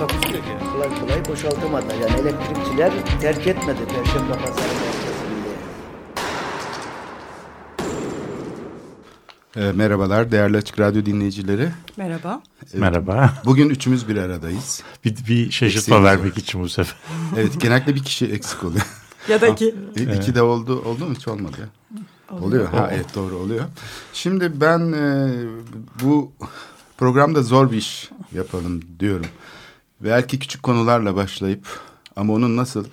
Takusu yok yani. kolay kolay boşaltamadı. Yani elektrikçiler terk etmedi Perşembe Pazarı merkezinde. E, merhabalar değerli Açık Radyo dinleyicileri. Merhaba. Merhaba. Bugün üçümüz bir aradayız. Bir, bir şaşırtma vermek için bu sefer. Evet genellikle bir kişi eksik oluyor. Ya da ki İ- İki de oldu oldu mu hiç olmadı ya. Oluyor. Ha evet doğru oluyor. Şimdi ben e, bu programda zor bir iş yapalım diyorum. Belki küçük konularla başlayıp ama onun nasıl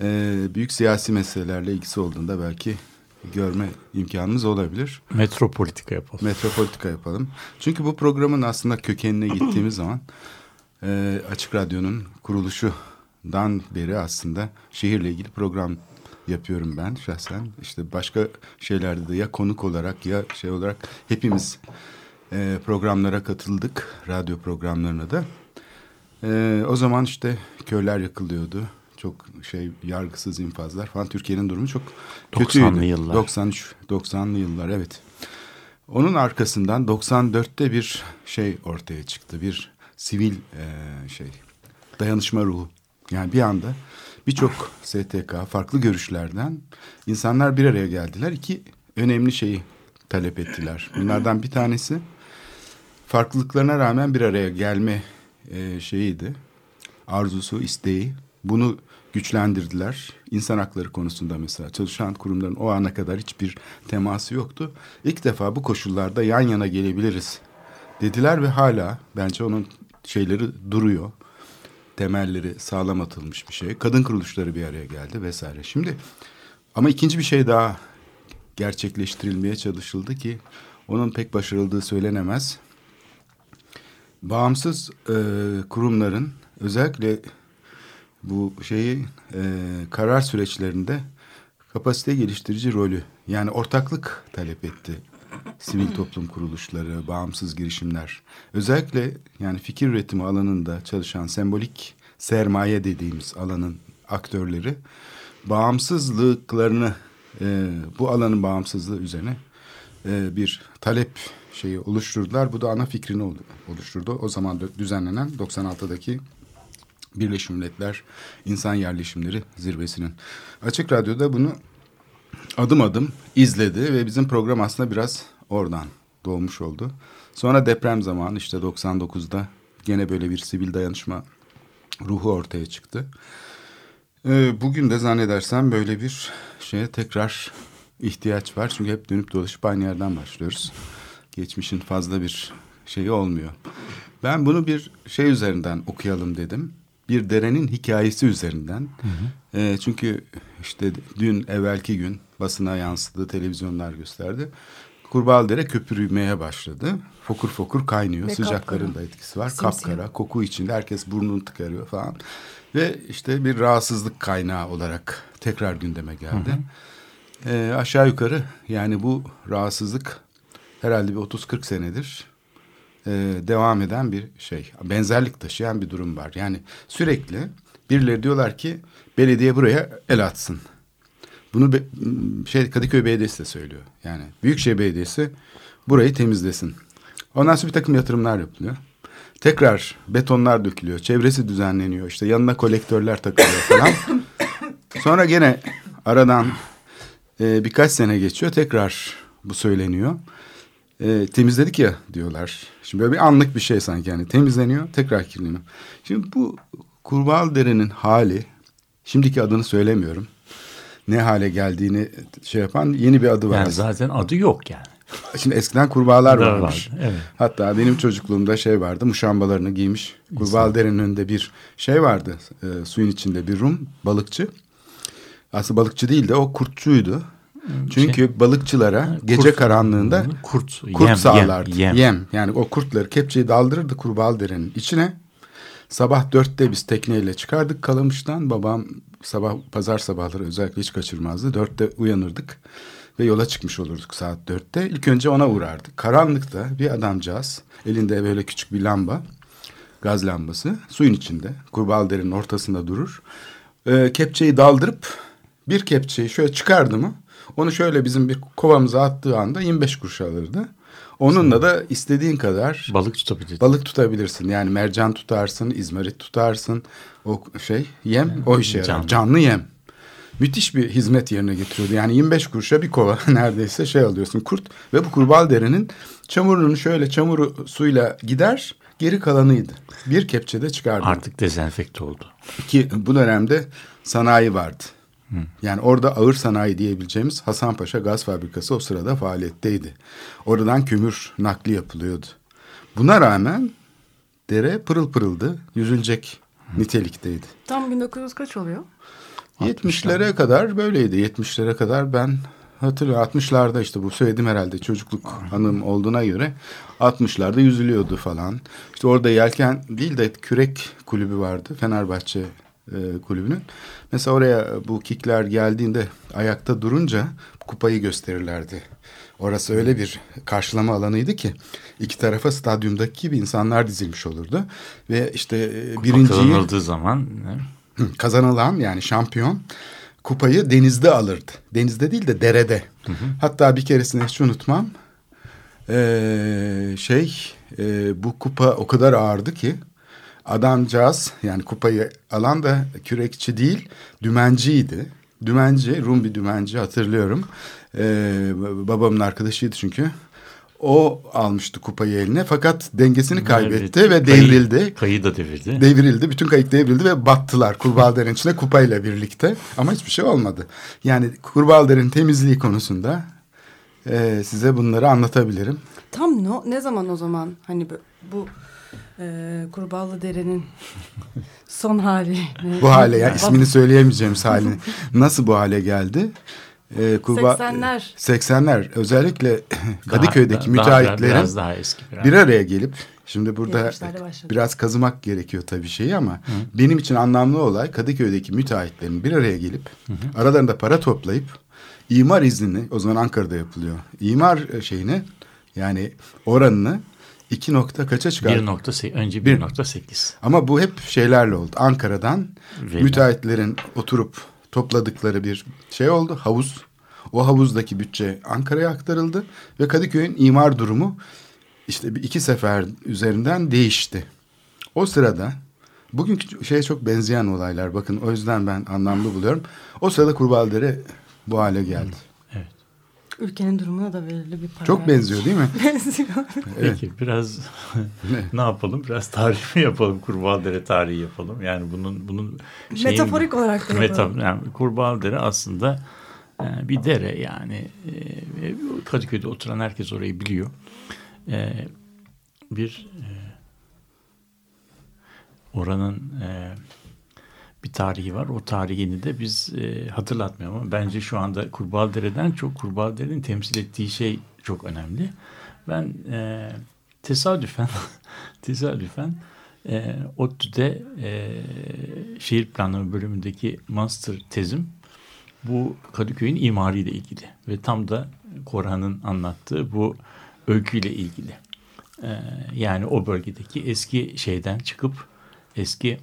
e, büyük siyasi meselelerle ilgisi olduğunda belki görme imkanımız olabilir. Metropolitika yapalım. Metropolitika yapalım. Çünkü bu programın aslında kökenine gittiğimiz zaman e, Açık Radyo'nun kuruluşundan beri aslında şehirle ilgili program yapıyorum ben şahsen. İşte başka şeylerde de ya konuk olarak ya şey olarak hepimiz e, programlara katıldık. Radyo programlarına da. E, o zaman işte köyler yakılıyordu. Çok şey yargısız infazlar falan. Türkiye'nin durumu çok 90'lı kötüydü. yıllar. 93, 90'lı yıllar evet. Onun arkasından 94'te bir şey ortaya çıktı. Bir sivil e, şey dayanışma ruhu. Yani bir anda birçok STK farklı görüşlerden insanlar bir araya geldiler. İki önemli şeyi talep ettiler. Bunlardan bir tanesi farklılıklarına rağmen bir araya gelme e, şeyiydi. Arzusu, isteği. Bunu güçlendirdiler. İnsan hakları konusunda mesela çalışan kurumların o ana kadar hiçbir teması yoktu. İlk defa bu koşullarda yan yana gelebiliriz dediler ve hala bence onun şeyleri duruyor. Temelleri sağlam atılmış bir şey. Kadın kuruluşları bir araya geldi vesaire. Şimdi ama ikinci bir şey daha gerçekleştirilmeye çalışıldı ki onun pek başarıldığı söylenemez. Bağımsız e, kurumların özellikle bu şeyi e, karar süreçlerinde kapasite geliştirici rolü yani ortaklık talep etti sivil toplum kuruluşları, bağımsız girişimler. Özellikle yani fikir üretimi alanında çalışan sembolik sermaye dediğimiz alanın aktörleri bağımsızlıklarını e, bu alanın bağımsızlığı üzerine e, bir talep şeyi oluşturdular. Bu da ana fikrini oluşturdu. O zaman düzenlenen 96'daki Birleşmiş Milletler İnsan Yerleşimleri Zirvesi'nin. Açık Radyo'da bunu adım adım izledi ve bizim program aslında biraz oradan doğmuş oldu. Sonra deprem zamanı işte 99'da gene böyle bir sivil dayanışma ruhu ortaya çıktı. Ee, bugün de zannedersem böyle bir şeye tekrar ihtiyaç var. Çünkü hep dönüp dolaşıp aynı yerden başlıyoruz. Geçmişin fazla bir şeyi olmuyor. Ben bunu bir şey üzerinden okuyalım dedim. Bir derenin hikayesi üzerinden. Ee, çünkü işte dün evvelki gün basına yansıdı, televizyonlar gösterdi. Kurbağalıdere köpürmeye başladı. Fokur fokur kaynıyor. Ve Sıcakların kapkara. da etkisi var. Simsiyah. Kapkara, koku içinde herkes burnunu tıkarıyor falan. Ve işte bir rahatsızlık kaynağı olarak tekrar gündeme geldi. Ee, aşağı yukarı yani bu rahatsızlık herhalde bir 30-40 senedir e, devam eden bir şey. Benzerlik taşıyan bir durum var. Yani sürekli birileri diyorlar ki belediye buraya el atsın. Bunu be- şey Kadıköy Belediyesi de söylüyor. Yani Büyükşehir Belediyesi burayı temizlesin. Ondan sonra bir takım yatırımlar yapılıyor. Tekrar betonlar dökülüyor. Çevresi düzenleniyor. İşte yanına kolektörler takılıyor falan. Sonra gene aradan e, birkaç sene geçiyor. Tekrar bu söyleniyor. E, temizledik ya diyorlar. Şimdi böyle bir anlık bir şey sanki yani temizleniyor tekrar kirleniyor. Şimdi bu Kurbağalıdere'nin hali şimdiki adını söylemiyorum. Ne hale geldiğini şey yapan yeni bir adı var. Yani zaten adı yok yani. Şimdi eskiden kurbağalar varmış. vardı, evet. Hatta benim çocukluğumda şey vardı. Muşambalarını giymiş. Kurbağalıdere'nin önünde bir şey vardı. e, suyun içinde bir Rum balıkçı. Aslında balıkçı değil de o kurtçuydu. Çünkü balıkçılara gece Kurt- karanlığında kurt, kurt yem, sağlardı. yem, Yem, yem. Yani o kurtları kepçeyi daldırırdı Kurbağalıdere'nin içine. Sabah dörtte biz tekneyle çıkardık Kalamış'tan. Babam sabah pazar sabahları özellikle hiç kaçırmazdı. Dörtte uyanırdık ve yola çıkmış olurduk saat dörtte. İlk önce ona uğrardık. Karanlıkta bir adamcağız elinde böyle küçük bir lamba gaz lambası suyun içinde kurbağaların ortasında durur. Ee, kepçeyi daldırıp bir kepçeyi şöyle çıkardı mı onu şöyle bizim bir kovamıza attığı anda 25 kuruş alırdı. Onunla da istediğin kadar Balık tutabilir. balık tutabilirsin. Yani mercan tutarsın, izmarit tutarsın. O şey yem o işe yarar. Canlı. Canlı yem. Müthiş bir hizmet yerine getiriyordu. Yani 25 kuruşa bir kova neredeyse şey alıyorsun kurt. Ve bu kurbal derenin çamurunun şöyle çamuru suyla gider geri kalanıydı. Bir kepçede çıkardı. Artık dezenfekte oldu. Ki bu dönemde sanayi vardı. Yani orada ağır sanayi diyebileceğimiz Hasanpaşa Gaz Fabrikası o sırada faaliyetteydi. Oradan kömür nakli yapılıyordu. Buna rağmen dere pırıl pırıldı, yüzülecek nitelikteydi. Tam 1900 kaç oluyor? 70'lere kadar böyleydi. 70'lere kadar ben hatırlıyorum. 60'larda işte bu söyledim herhalde çocukluk hanım olduğuna göre 60'larda yüzülüyordu falan. İşte orada yelken değil de kürek kulübü vardı. Fenerbahçe e, kulübünün. Mesela oraya bu kikler geldiğinde ayakta durunca kupayı gösterirlerdi. Orası öyle bir karşılama alanıydı ki iki tarafa stadyumdaki gibi insanlar dizilmiş olurdu. Ve işte e, Kupa birinciyi kazanıldığı zaman? Hı, kazanılan yani şampiyon kupayı denizde alırdı. Denizde değil de derede. Hatta bir keresini hiç unutmam. Ee, şey e, bu kupa o kadar ağırdı ki adamcağız yani kupayı alan da kürekçi değil dümenciydi. Dümenci Rum bir dümenci hatırlıyorum. Ee, babamın arkadaşıydı çünkü. O almıştı kupayı eline fakat dengesini kaybetti Evet, ve kayı- devrildi. Kayı da devirdi. Devrildi. Bütün kayık devrildi ve battılar kurbağaların içine kupayla birlikte. Ama hiçbir şey olmadı. Yani kurbağaların temizliği konusunda e, size bunları anlatabilirim. Tam no, ne zaman o zaman hani bu, bu e, Kurbağalı Dere'nin son hali. Bu hale yani ismini söyleyemeyeceğimiz halini. Nasıl bu hale geldi? E, kurbağa, 80'ler. 80'ler özellikle Daha- Kadıköy'deki daha- müteahhitlerin biraz daha eski. Biraz. bir araya gelip şimdi burada 70'lerde başladı. biraz kazımak gerekiyor tabii şeyi ama benim için anlamlı olay Kadıköy'deki müteahhitlerin bir araya gelip aralarında para toplayıp imar iznini o zaman Ankara'da yapılıyor. İmar e, şeyini yani oranını iki nokta kaça çıkardı? 1.8 önce Bir- 1.8. Ama bu hep şeylerle oldu. Ankara'dan Verilen. müteahhitlerin oturup topladıkları bir şey oldu. Havuz. O havuzdaki bütçe Ankara'ya aktarıldı ve Kadıköy'ün imar durumu işte bir iki sefer üzerinden değişti. O sırada bugünkü şeye çok benzeyen olaylar bakın o yüzden ben anlamlı buluyorum. O sırada Kurbaldere bu hale geldi. Ülkenin durumuna da belirli bir para. Çok benziyor değil mi? benziyor. Peki biraz ne yapalım? Biraz tarih mi yapalım? Kurbağadere tarihi yapalım. Yani bunun bunun şeyin- Metaforik olarak da yapalım. Meta, yani Kurbağadere aslında e, bir dere yani e, Kadıköy'de oturan herkes orayı biliyor. E, bir e, oranın e, bir tarihi var. O tarihini de biz e, hatırlatmıyorum ama bence şu anda Kurbağadere'den çok Kurbağadere'nin temsil ettiği şey çok önemli. Ben e, tesadüfen tesadüfen e, ODTÜ'de e, şehir planlama bölümündeki master tezim bu Kadıköy'ün imariyle ilgili ve tam da Korhan'ın anlattığı bu öyküyle ilgili. E, yani o bölgedeki eski şeyden çıkıp eski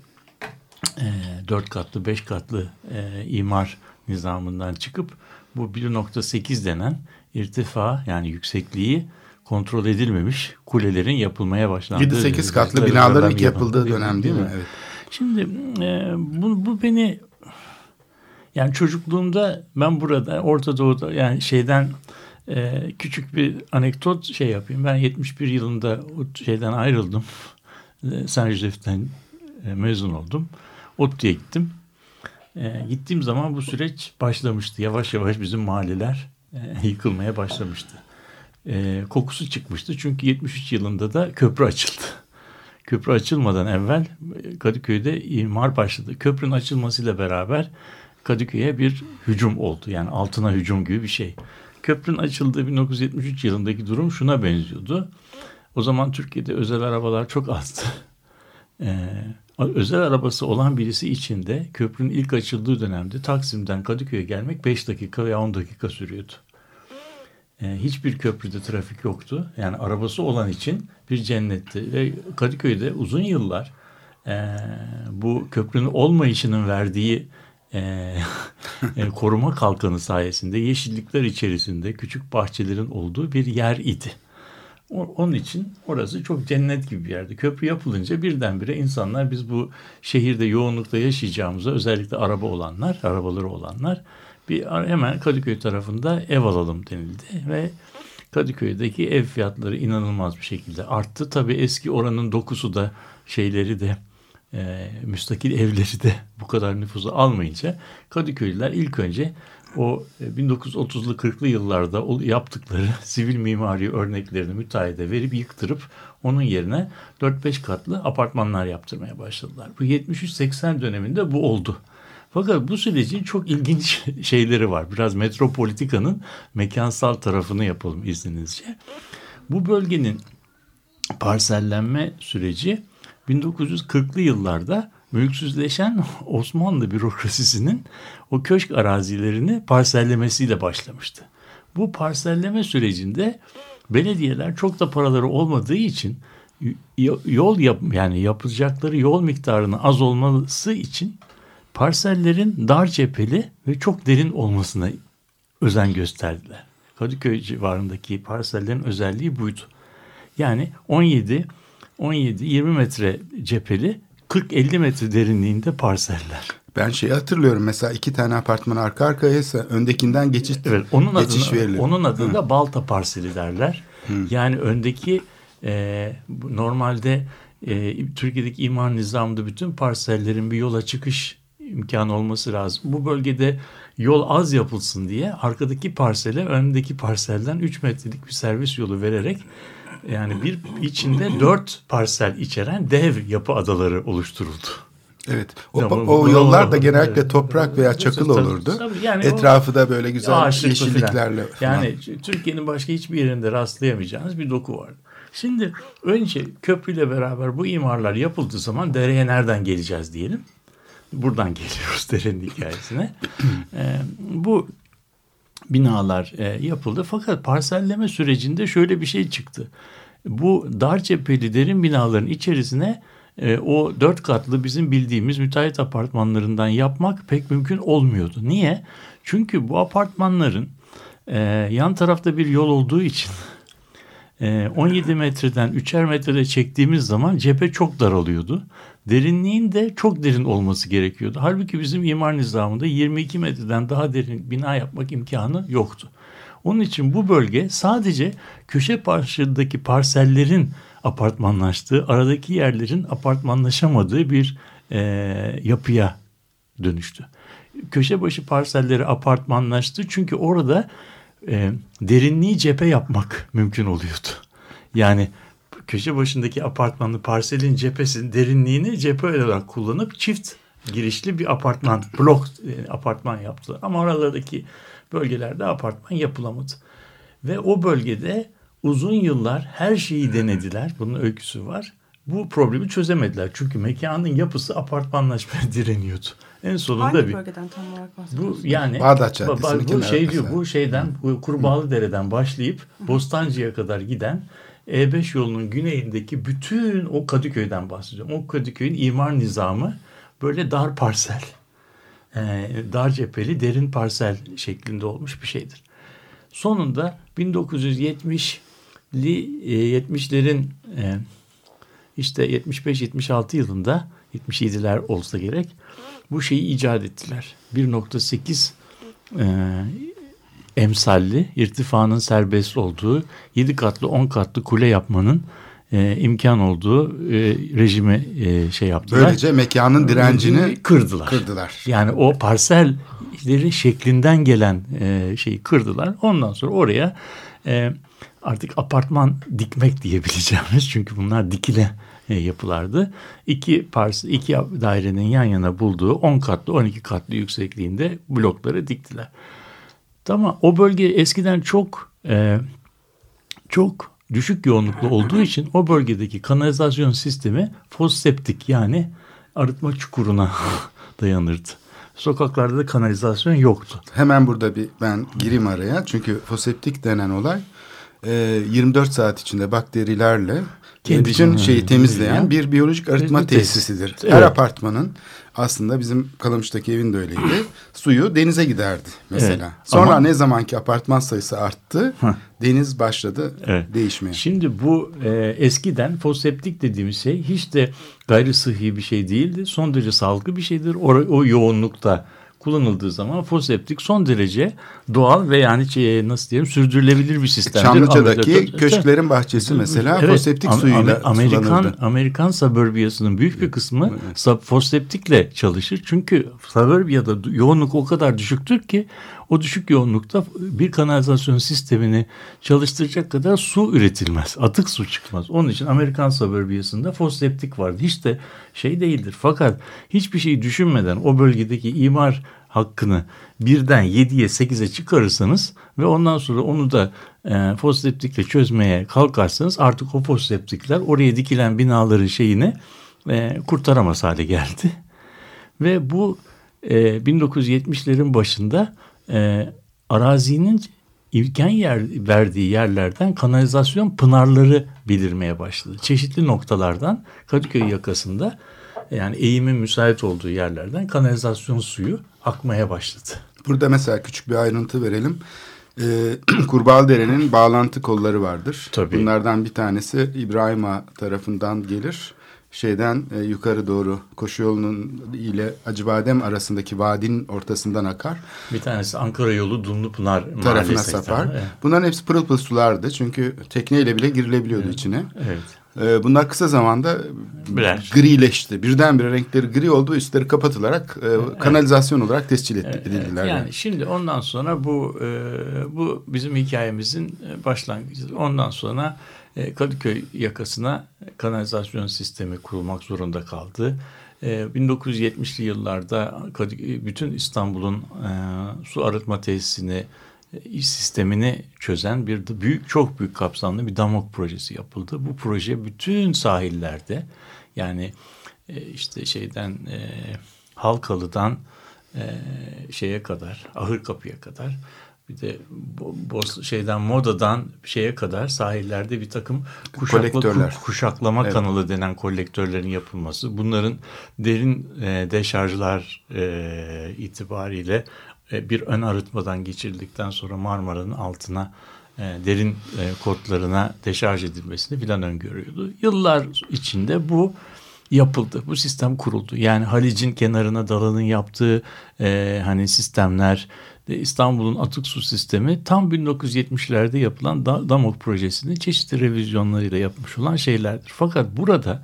dört katlı, beş katlı e, imar nizamından çıkıp bu 1.8 denen irtifa yani yüksekliği kontrol edilmemiş kulelerin yapılmaya başlandığı. 7-8 katlı binaların ilk yapıldığı yapıldığı dönem değil mi? Evet. Şimdi e, bu, bu beni yani çocukluğumda ben burada Orta Doğu'da yani şeyden e, küçük bir anekdot şey yapayım. Ben 71 yılında o şeyden ayrıldım. E, Saint e, mezun oldum. ODTÜ'ye gittim. E, gittiğim zaman bu süreç başlamıştı. Yavaş yavaş bizim mahalleler e, yıkılmaya başlamıştı. E, kokusu çıkmıştı. Çünkü 73 yılında da köprü açıldı. Köprü açılmadan evvel e, Kadıköy'de imar başladı. Köprünün açılmasıyla beraber Kadıköy'e bir hücum oldu. Yani altına hücum gibi bir şey. Köprünün açıldığı 1973 yılındaki durum şuna benziyordu. O zaman Türkiye'de özel arabalar çok azdı. Ee, özel arabası olan birisi için de köprünün ilk açıldığı dönemde Taksim'den Kadıköy'e gelmek 5 dakika veya 10 dakika sürüyordu. E, hiçbir köprüde trafik yoktu. Yani arabası olan için bir cennetti. Ve Kadıköy'de uzun yıllar e, bu köprünün olmayışının verdiği e, koruma kalkanı sayesinde yeşillikler içerisinde küçük bahçelerin olduğu bir yer idi. Onun için orası çok cennet gibi bir yerdi. Köprü yapılınca birdenbire insanlar biz bu şehirde yoğunlukta yaşayacağımıza özellikle araba olanlar, arabaları olanlar bir hemen Kadıköy tarafında ev alalım denildi ve Kadıköy'deki ev fiyatları inanılmaz bir şekilde arttı. Tabii eski oranın dokusu da şeyleri de e, müstakil evleri de bu kadar nüfusu almayınca Kadıköylüler ilk önce o 1930'lu e, 40'lı yıllarda yaptıkları sivil mimari örneklerini müteahhide verip yıktırıp onun yerine 4-5 katlı apartmanlar yaptırmaya başladılar. Bu 73-80 döneminde bu oldu. Fakat bu sürecin çok ilginç şeyleri var. Biraz metropolitikanın mekansal tarafını yapalım izninizce. Bu bölgenin parsellenme süreci 1940'lı yıllarda mülksüzleşen Osmanlı bürokrasisinin o köşk arazilerini parsellemesiyle başlamıştı. Bu parselleme sürecinde belediyeler çok da paraları olmadığı için yol yap yani yapacakları yol miktarının az olması için parsellerin dar cepheli ve çok derin olmasına özen gösterdiler. Kadıköy civarındaki parsellerin özelliği buydu. Yani 17 17-20 metre cepheli 40-50 metre derinliğinde parseller. Ben şeyi hatırlıyorum mesela iki tane apartman arka arkaysa öndekinden geçiş evet, onun geçiş adına, verilir. Onun adında Hı. balta parseli derler. Hı. Yani öndeki e, normalde e, Türkiye'deki imar nizamında bütün parsellerin bir yola çıkış imkanı olması lazım. Bu bölgede yol az yapılsın diye arkadaki parsele öndeki parselden 3 metrelik bir servis yolu vererek yani bir içinde dört parsel içeren dev yapı adaları oluşturuldu. Evet. O, tamam, o yollar da genellikle evet. toprak veya çakıl olurdu. Tabii yani Etrafı da böyle güzel yeşilliklerle. Falan. Yani Türkiye'nin başka hiçbir yerinde rastlayamayacağınız bir doku var. Şimdi önce köprüyle beraber bu imarlar yapıldığı zaman dereye nereden geleceğiz diyelim. Buradan geliyoruz derenin hikayesine. ee, bu binalar e, yapıldı. Fakat parselleme sürecinde şöyle bir şey çıktı. Bu dar cepheli derin binaların içerisine e, o dört katlı bizim bildiğimiz müteahhit apartmanlarından yapmak pek mümkün olmuyordu. Niye? Çünkü bu apartmanların e, yan tarafta bir yol olduğu için 17 e, metreden 3'er metrede çektiğimiz zaman cephe çok daralıyordu. Derinliğin de çok derin olması gerekiyordu. Halbuki bizim imar nizamında 22 metreden daha derin bina yapmak imkanı yoktu. Onun için bu bölge sadece köşe başındaki parsellerin apartmanlaştığı, aradaki yerlerin apartmanlaşamadığı bir e, yapıya dönüştü. Köşe başı parselleri apartmanlaştı çünkü orada e, derinliği cephe yapmak mümkün oluyordu. Yani köşe başındaki apartmanlı parselin cephesinin derinliğini cephe olarak kullanıp çift girişli bir apartman, blok e, apartman yaptılar. Ama oralardaki bölgelerde apartman yapılamadı. Ve o bölgede uzun yıllar her şeyi denediler. Bunun öyküsü var. Bu problemi çözemediler. Çünkü mekanın yapısı apartmanlaşmaya direniyordu. En sonunda Hangi bir bölgeden tam olarak Bu yani Bağdat Caddesi. Bu şey diyor bu şeyden bu Kurbağalı Dere'den başlayıp Bostancı'ya kadar giden E5 yolunun güneyindeki bütün o Kadıköy'den bahsediyorum. O Kadıköy'ün imar nizamı böyle dar parsel e, dar cepheli derin parsel şeklinde olmuş bir şeydir. Sonunda 1970'li 70'lerin e, işte 75-76 yılında 77'ler olsa gerek bu şeyi icat ettiler. 1.8 e, emsalli irtifanın serbest olduğu 7 katlı 10 katlı kule yapmanın e, imkan olduğu e, rejimi e, şey yaptılar. Böylece mekanın direncini kırdılar. Kırdılar. Yani o parselleri şeklinden gelen e, şeyi kırdılar. Ondan sonra oraya e, artık apartman dikmek diyebileceğimiz çünkü bunlar dikile e, yapılardı. İki parsel, iki dairenin yan yana bulduğu 10 katlı 12 katlı yüksekliğinde blokları diktiler. Tamam o bölge eskiden çok e, çok düşük yoğunluklu olduğu için o bölgedeki kanalizasyon sistemi foseptik yani arıtma çukuruna dayanırdı. Sokaklarda da kanalizasyon yoktu. Hemen burada bir ben gireyim araya. Çünkü foseptik denen olay e, 24 saat içinde bakterilerle Kendi bütün şeyi temizleyen bir biyolojik arıtma tesisidir. Evet. Her apartmanın aslında bizim Kalamış'taki evin de öyleydi. suyu denize giderdi mesela. Evet. Sonra Ama- ne zamanki apartman sayısı arttı, deniz başladı Evet. değişmeye. Şimdi bu e, eskiden foseptik dediğimiz şey hiç de gayri sıhhi bir şey değildi. Son derece sağlıklı bir şeydir. O, o yoğunlukta kullanıldığı zaman foseptik son derece doğal ve yani şey, nasıl diyelim sürdürülebilir bir sistemdir. Çamlıca'daki Amerika- köşklerin bahçesi mesela Evet, foseptik Am- suyuyla Am- Amerikan sulanırdı. Amerikan suburbiyasının büyük bir kısmı sub- foseptikle çalışır. Çünkü suburbiyada yoğunluk o kadar düşüktür ki o düşük yoğunlukta bir kanalizasyon sistemini çalıştıracak kadar su üretilmez. Atık su çıkmaz. Onun için Amerikan suburbiyasında foseptik vardı. Hiç de şey değildir. Fakat hiçbir şeyi düşünmeden o bölgedeki imar hakkını birden 7'ye 8'e çıkarırsanız ve ondan sonra onu da e, foseptikle çözmeye kalkarsanız artık o foseptikler oraya dikilen binaların şeyini e, kurtaramaz hale geldi. Ve bu e, 1970'lerin başında e, arazinin imkan yer, verdiği yerlerden kanalizasyon pınarları belirmeye başladı. Çeşitli noktalardan Kadıköy yakasında yani eğimin müsait olduğu yerlerden kanalizasyon suyu akmaya başladı. Burada mesela küçük bir ayrıntı verelim. Ee, Kurbağalıdere'nin bağlantı kolları vardır. Tabii. Bunlardan bir tanesi İbrahim Ağa tarafından gelir. Şeyden e, yukarı doğru koşu yolunun ile Acıbadem arasındaki vadinin ortasından akar. Bir tanesi Ankara yolu Dumlupınar Tarafına sapar. Evet. Bunların hepsi pırıl pırıl sulardı. Çünkü tekneyle bile girilebiliyordu içine. evet. Ee, bunlar kısa zamanda Birer. grileşti. Birdenbire renkleri gri oldu. Üstleri kapatılarak e, kanalizasyon olarak tescil et- Evet, edildiler. yani şimdi ondan sonra bu e, bu bizim hikayemizin e, başlangıcı. Ondan sonra e, Kadıköy yakasına kanalizasyon sistemi kurulmak zorunda kaldı. E, 1970'li yıllarda Kadıköy, bütün İstanbul'un e, su arıtma tesisini e, sistemini çözen bir büyük çok büyük kapsamlı bir damok projesi yapıldı. Bu proje bütün sahillerde yani e, işte şeyden e, Halkalı'dan e, şeye kadar Ahır Kapı'ya kadar bir de bo, boz, şeyden modadan şeye kadar sahillerde bir takım kuşakla, kuşaklama Evet. kanalı denen kolektörlerin yapılması. Bunların derin e, deşarjlar e, itibariyle e, bir ön arıtmadan geçirildikten sonra Marmara'nın altına e, derin e, kotlarına deşarj edilmesini filan öngörüyordu. Yıllar içinde bu yapıldı. Bu sistem kuruldu. Yani Halic'in kenarına dalanın yaptığı e, hani sistemler de İstanbul'un atık su sistemi tam 1970'lerde yapılan da, Damok projesinin çeşitli revizyonlarıyla yapmış olan şeylerdir. Fakat burada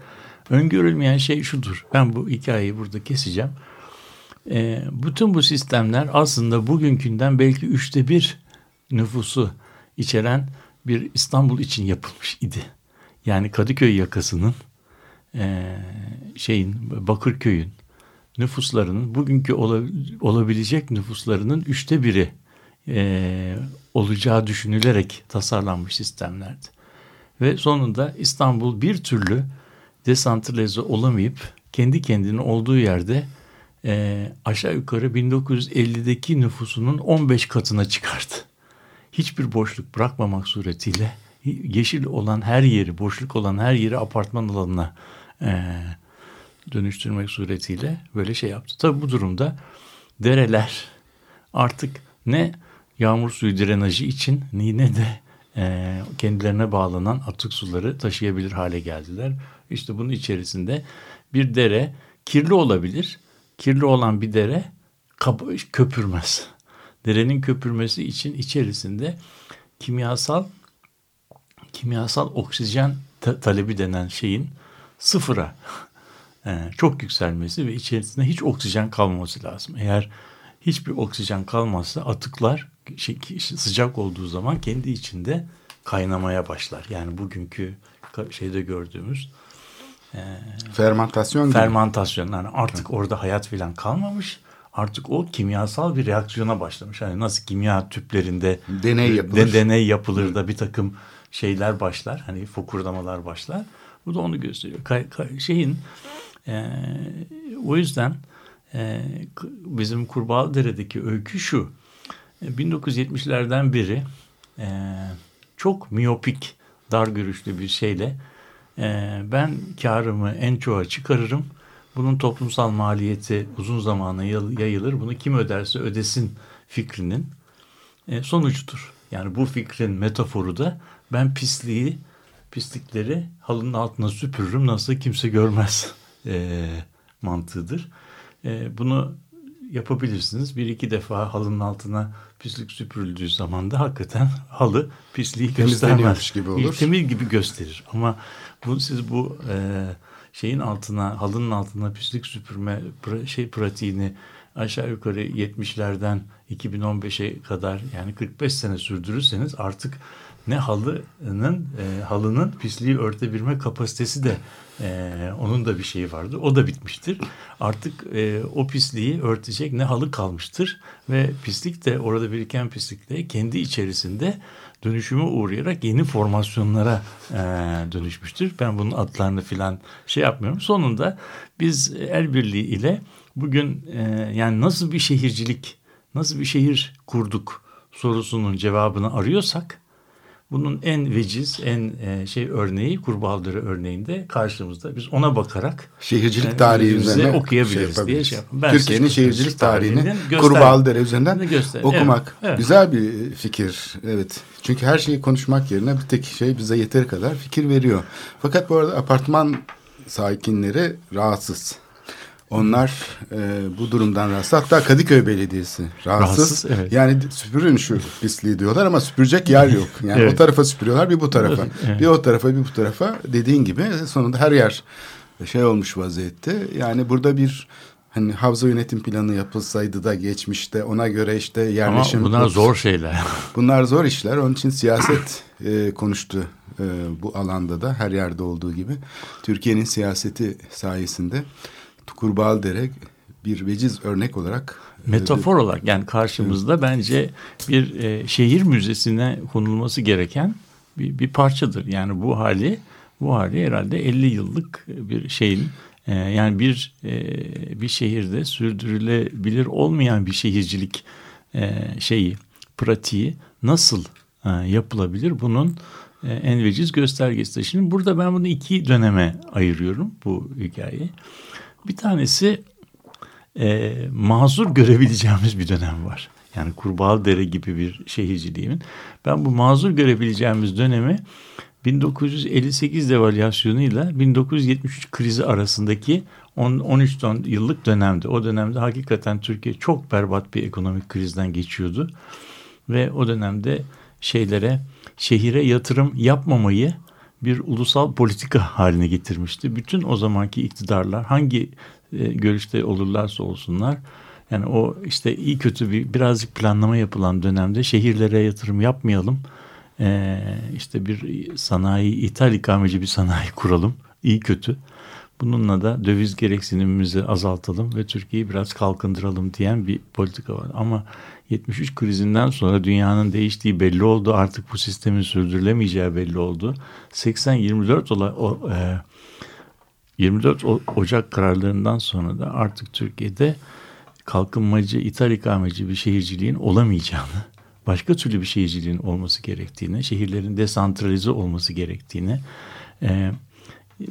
öngörülmeyen şey şudur. Ben bu hikayeyi burada keseceğim. E, bütün bu sistemler aslında bugünkünden belki üçte bir nüfusu içeren bir İstanbul için yapılmış idi. Yani Kadıköy yakasının e, şeyin Bakırköy'ün nüfuslarının bugünkü ola- olabilecek nüfuslarının üçte biri e, olacağı düşünülerek tasarlanmış sistemlerdi. Ve sonunda İstanbul bir türlü desantralize olamayıp kendi kendine olduğu yerde e, aşağı yukarı 1950'deki nüfusunun 15 katına çıkardı. Hiçbir boşluk bırakmamak suretiyle yeşil olan her yeri, boşluk olan her yeri apartman alanına e, dönüştürmek suretiyle böyle şey yaptı. Tabi bu durumda dereler artık ne yağmur suyu drenajı için ne de e, kendilerine bağlanan atık suları taşıyabilir hale geldiler. İşte bunun içerisinde bir dere kirli olabilir. Kirli olan bir dere köpürmez. Derenin köpürmesi için içerisinde kimyasal kimyasal oksijen ta- talebi denen şeyin sıfıra e, çok yükselmesi ve içerisinde hiç oksijen kalmaması lazım. Eğer hiçbir oksijen kalmazsa atıklar şey, sıcak olduğu zaman kendi içinde kaynamaya başlar. Yani bugünkü şeyde gördüğümüz Fermentasyon gibi. fermentasyon yani artık orada hayat filan kalmamış. Artık o kimyasal bir reaksiyona başlamış. Hani nasıl kimya tüplerinde Deney yapılır. de- deney yapılır da bir takım şeyler başlar. Hani fokurdamalar başlar. Bu da onu gösteriyor. Kay- kay- şeyin E, o yüzden e, bizim Kurbağalıdere'deki öykü şu. 1970'lerden beri e, çok miyopik, dar görüşlü bir şeyle e, ben karımı en çoğa çıkarırım. Bunun toplumsal maliyeti uzun zamana yayılır. Bunu kim öderse ödesin fikrinin e, sonucudur. Yani bu fikrin metaforu da ben pisliği, pislikleri halının altına süpürürüm nasıl kimse görmez e, mantığıdır. E, bunu yapabilirsiniz. Bir iki defa halının altına pislik süpürüldüğü zaman da hakikaten halı pisliği göstermez. gibi olur. Temiz gibi gösterir. Ama bu siz bu e, şeyin altına halının altına pislik süpürme pra, şey pratiğini aşağı yukarı 70'lerden 2015'e kadar yani 45 sene sürdürürseniz artık ne halının e, halının pisliği örtebilme kapasitesi de e, onun da bir şeyi vardır. O da bitmiştir. Artık e, o pisliği örtecek ne halı kalmıştır ve pislik de orada biriken pislik de kendi içerisinde dönüşüme uğrayarak yeni formasyonlara e, dönüşmüştür. Ben bunun adlarını filan şey yapmıyorum. Sonunda biz el birliği ile bugün e, yani nasıl bir şehircilik, nasıl bir şehir kurduk sorusunun cevabını arıyorsak bunun en veciz, en e, şey örneği Kurbaldırı örneğinde karşımızda. Biz ona bakarak şehircilik e, tarihi üzerine okuyabiliriz şey diye şey yapalım. Türkiye'nin şehircilik tarihini Kurbaldırı üzerinden göster okumak evet. güzel bir fikir. Evet. Çünkü her şeyi konuşmak yerine bir tek şey bize yeteri kadar fikir veriyor. Fakat bu arada apartman sakinleri rahatsız. Onlar e, bu durumdan rahatsız. Hatta Kadıköy Belediyesi rahatsız. rahatsız evet. Yani süpürün şu pisliği diyorlar ama süpürecek yer yok. Yani evet. o tarafa süpürüyorlar bir bu tarafa. Evet. Bir o tarafa bir bu tarafa. Dediğin gibi sonunda her yer şey olmuş vaziyette. Yani burada bir hani havza yönetim planı yapılsaydı da geçmişte ona göre işte yerleşim... Ama bunlar zor şeyler. Bunlar zor işler. Onun için siyaset e, konuştu e, bu alanda da her yerde olduğu gibi. Türkiye'nin siyaseti sayesinde Kurbağalıdere bir veciz örnek olarak e, metafor e, olarak yani karşımızda evet. bence bir e, şehir müzesine konulması gereken bir, bir parçadır. Yani bu hali bu hali herhalde 50 yıllık bir şeyin e, yani bir e, bir şehirde sürdürülebilir olmayan bir şehircilik e, şeyi pratiği nasıl e, yapılabilir bunun e, en veciz göstergesi. Şimdi burada ben bunu iki döneme ayırıyorum bu hikayeyi. Bir tanesi e, mazur görebileceğimiz bir dönem var. Yani Kurbağalıdere gibi bir şehirciliğimin. Ben bu mazur görebileceğimiz dönemi 1958 devalüasyonuyla 1973 krizi arasındaki 10, 13 yıllık dönemde. O dönemde hakikaten Türkiye çok berbat bir ekonomik krizden geçiyordu. Ve o dönemde şeylere, şehire yatırım yapmamayı bir ulusal politika haline getirmişti. Bütün o zamanki iktidarlar hangi e, görüşte olurlarsa olsunlar yani o işte iyi kötü bir birazcık planlama yapılan dönemde şehirlere yatırım yapmayalım. Ee, işte bir sanayi, ithal ikameci bir sanayi kuralım. iyi kötü. Bununla da döviz gereksinimimizi azaltalım ve Türkiye'yi biraz kalkındıralım diyen bir politika var. Ama 73 krizinden sonra dünyanın değiştiği belli oldu. Artık bu sistemin sürdürülemeyeceği belli oldu. 80-24 olay, o, e, 24 Ocak kararlarından sonra da artık Türkiye'de kalkınmacı, ithal ikameci bir şehirciliğin olamayacağını, başka türlü bir şehirciliğin olması gerektiğini, şehirlerin desantralize olması gerektiğini, e,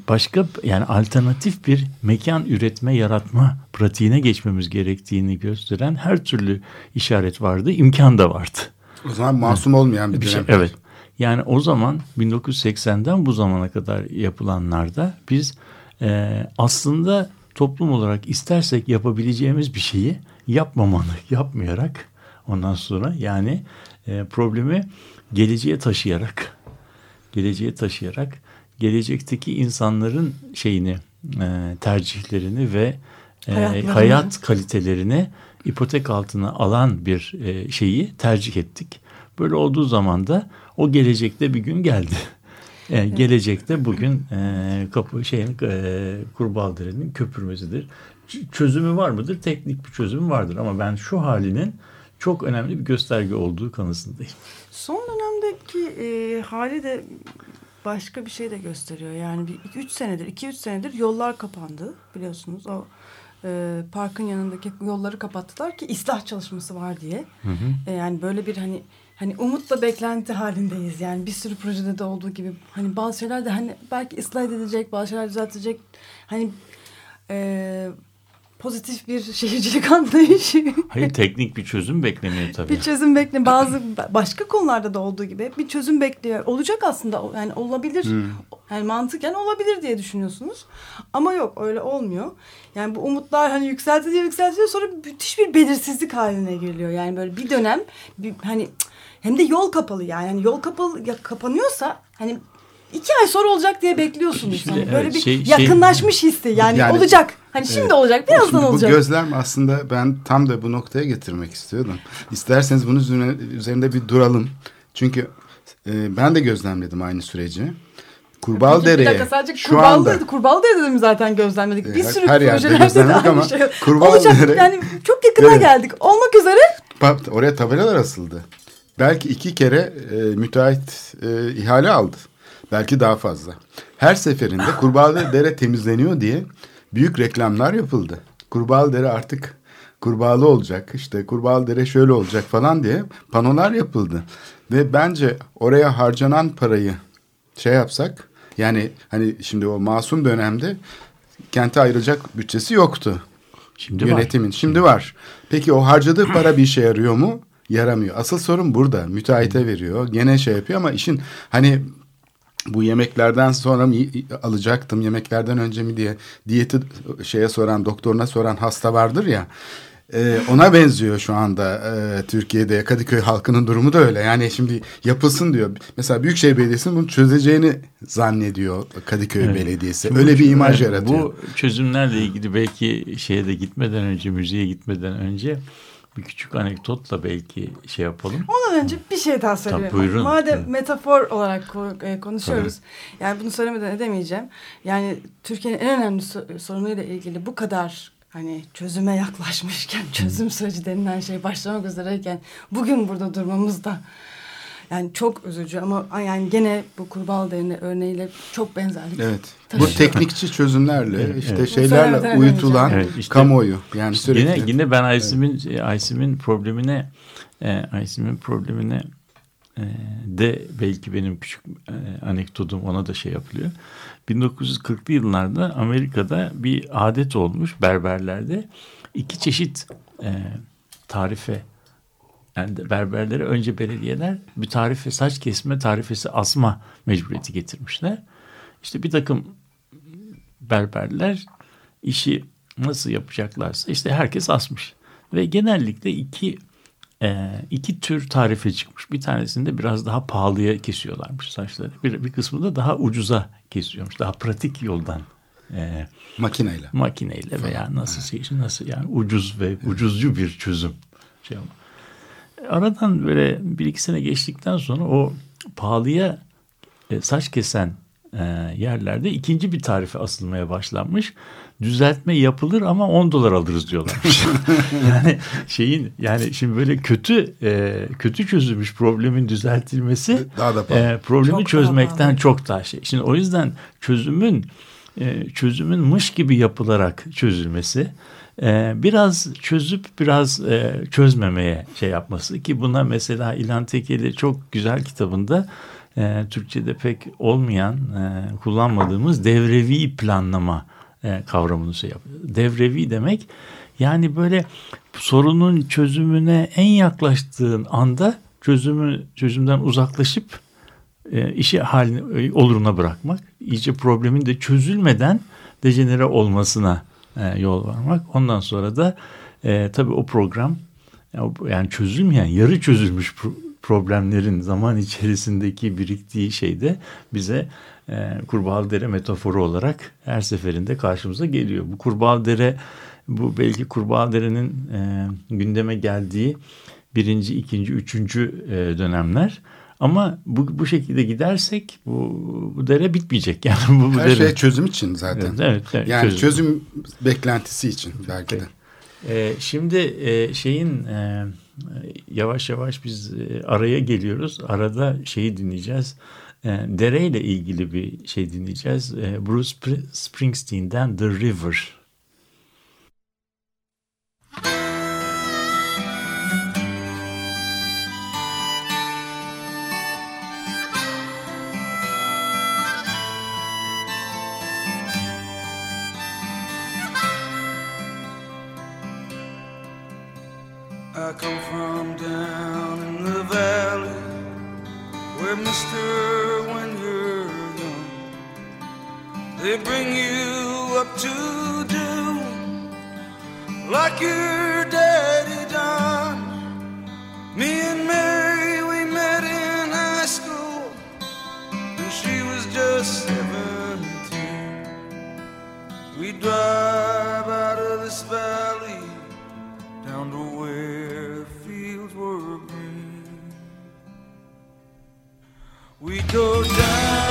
başka yani alternatif bir mekan üretme, yaratma pratiğine geçmemiz gerektiğini gösteren her türlü işaret vardı, imkan da vardı. O zaman masum olmayan bir, bir şey. Evet. Yani o zaman 1980'den bu zamana kadar yapılanlarda biz e, aslında toplum olarak istersek yapabileceğimiz bir şeyi yapmamanı yapmayarak ondan sonra yani e, problemi geleceğe taşıyarak geleceğe taşıyarak gelecekteki insanların şeyini e, tercihlerini ve e, hayat kalitelerini ipotek altına alan bir e, şeyi tercih ettik. Böyle olduğu zaman da o gelecekte bir gün geldi. Yani gelecekte bugün e, kapı şeyin e, Kurbağadere'nin köpürmesidir. Çözümü var mıdır? Teknik bir çözüm vardır ama ben şu halinin çok önemli bir gösterge olduğu kanısındayım. Son dönemdeki e, hali de başka bir şey de gösteriyor. Yani bir 2-3 senedir, 2-3 senedir yollar kapandı biliyorsunuz. O e, parkın yanındaki yolları kapattılar ki ıslah çalışması var diye. E, yani böyle bir hani hani umutla beklenti halindeyiz. Yani bir sürü projede de olduğu gibi hani bazı şeyler de hani belki ıslah edilecek, bazı şeyler düzeltilecek. Hani e, pozitif bir şehircilik anlayışı. Hayır teknik bir çözüm bekleniyor tabii. Bir çözüm bekle. Bazı başka konularda da olduğu gibi bir çözüm bekliyor. Olacak aslında yani olabilir. Yani mantıken olabilir diye düşünüyorsunuz. Ama yok öyle olmuyor. Yani bu umutlar hani yükseltiliyor yükseltiliyor sonra müthiş bir belirsizlik haline geliyor. Yani böyle bir dönem bir, hani hem de yol kapalı yani. yani yol kapalı ya kapanıyorsa hani iki ay sonra olacak diye bekliyorsunuz. Şimdi Hani böyle bir şey- şey- yakınlaşmış hissi yani, Yani- olacak. Hani şimdi Evet. olacak birazdan Şimdi olacak. Bu gözlem aslında ben tam da bu noktaya getirmek istiyordum. İsterseniz bunun üzerine, üzerinde bir duralım. Çünkü e, ben de gözlemledim aynı süreci. Bir Kurbağadere'ye dakika sadece şu Kurbağalı anda dedi. Kurbağalı dedi mi zaten gözlemledik. E, Bir sürü her yerde projelerde de aynı ama şey. Olacak Dere- yani çok yakına Evet. geldik. Olmak üzere oraya tabelalar asıldı. Belki iki kere e, müteahhit e, ihale aldı. Belki daha fazla. Her seferinde Kurbağalı Dere temizleniyor diye büyük reklamlar yapıldı. Kurbağalı Dere artık kurbağalı olacak. İşte Kurbağalı Dere şöyle olacak falan diye panolar yapıldı. Ve bence oraya harcanan parayı şey yapsak yani hani şimdi o masum dönemde kente ayrılacak bütçesi yoktu Şimdi var. yönetimin. Şimdi var. Peki o harcadığı para bir işe yarıyor mu? Yaramıyor. Asıl sorun burada. Müteahhite veriyor. Gene şey yapıyor ama işin hani bu yemeklerden sonra mı alacaktım yemeklerden önce mi diye diyeti şeye soran doktoruna soran hasta vardır ya e, ona benziyor şu anda e, Türkiye'de Kadıköy halkının durumu da öyle yani şimdi yapılsın diyor mesela Büyükşehir Belediyesi bunu çözeceğini zannediyor Kadıköy Evet. Belediyesi Şimdi öyle bir imaj yaratıyor. Bu çözümlerle ilgili belki şeye de gitmeden önce, müziğe gitmeden önce bir küçük anekdotla belki şey yapalım. ondan önce bir şey daha söyleyeyim. Tabii, buyurun. Madem Evet. metafor olarak e, konuşuyoruz. Yani bunu söylemeden edemeyeceğim. Yani Türkiye'nin en önemli so- sorunuyla ilgili bu kadar hani çözüme yaklaşmışken, çözüm süreci denilen şey başlamak üzereyken bugün burada durmamız da yani çok üzücü ama yani gene bu kurbağalı derine örneğiyle çok benzerlik. Evet. Tabii. Bu teknikçi çözümlerle Evet, işte evet. şeylerle Söylemeden uyutulan Evet, işte- kamuoyu yani sürekli. Yine, yine ben Aysim'in Aysim'in problemine e, Aysim'in problemine e, de belki benim küçük e, anekdotum ona da şey yapılıyor. 1940'lı yıllarda Amerika'da bir adet olmuş berberlerde iki çeşit e, tarife yani berberlere önce belediyeler bir tarife saç kesme tarifesi asma mecburiyeti getirmişler. İşte bir takım berberler işi nasıl yapacaklarsa işte herkes asmış. Ve genellikle iki e, iki tür tarife çıkmış. Bir tanesinde biraz daha pahalıya kesiyorlarmış saçları. Bir, bir kısmı da daha ucuza kesiyormuş. Daha pratik yoldan e, makineyle. makineyle veya nasıl şey nasıl yani ucuz ve ucuzcu bir çözüm şey ama. Aradan böyle bir iki sene geçtikten sonra o pahalıya e, saç kesen e, yerlerde ikinci bir tarife asılmaya başlanmış. Düzeltme yapılır ama 10 dolar alırız diyorlar. yani şeyin yani şimdi böyle kötü e, kötü çözülmüş problemin düzeltilmesi Daha da pahalı. e, problemi Çok daha çözmekten pahalı. çok daha şey. Şimdi o yüzden çözümün e, çözümün mış gibi yapılarak çözülmesi e, biraz çözüp biraz e, çözmemeye şey yapması ki buna mesela İlhan Tekeli çok güzel kitabında e, Türkçe'de pek olmayan e, kullanmadığımız devrevi planlama kavramını şey yapıyor. Devrevi demek yani böyle sorunun çözümüne en yaklaştığın anda çözümü çözümden uzaklaşıp işi haline oluruna bırakmak, iyice problemin de çözülmeden dejenere olmasına e, yol varmak. Ondan sonra da e, tabii o program yani çözülmeyen, yarı çözülmüş pro- problemlerin zaman içerisindeki biriktiği şeyde bize e, Kurbağalıdere metaforu olarak her seferinde karşımıza geliyor. Bu Kurbağalıdere bu belki Kurbağalıdere'nin e, gündeme geldiği birinci, ikinci, üçüncü e, dönemler. Ama bu, bu şekilde gidersek bu, bu dere bitmeyecek. Yani bu, bu Her dere... şey çözüm için zaten. Evet, evet, evet yani çözüm. çözüm beklentisi için belki de. Ee, şimdi e, şeyin e, yavaş yavaş biz e, araya geliyoruz. Arada şeyi dinleyeceğiz. E, dereyle ilgili bir şey dinleyeceğiz. E, Bruce Springsteen'den The River. they bring you up to do like your daddy done. Me and Mary, we met in high school, when she was just 17. We drive out of this valley down to where fields were green. We go down.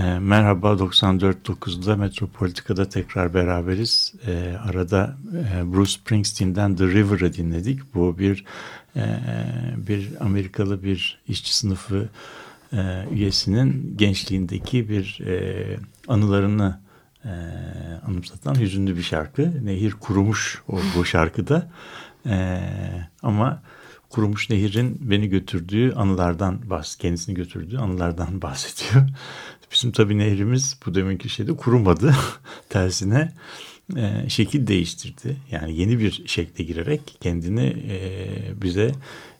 Merhaba 94.9'da Metropolitika'da tekrar beraberiz. E, arada e, Bruce Springsteen'den The River'ı dinledik. Bu bir e, bir Amerikalı bir işçi sınıfı e, üyesinin gençliğindeki bir e, anılarını e, anımsatan hüzünlü bir şarkı. Nehir kurumuş o, bu şarkıda. E, ama kurumuş nehirin beni götürdüğü anılardan bahs kendisini götürdüğü anılardan bahsediyor. Bizim tabii nehrimiz bu deminki şeyde kurumadı. Tersine e, şekil değiştirdi. Yani yeni bir şekle girerek kendini e, bize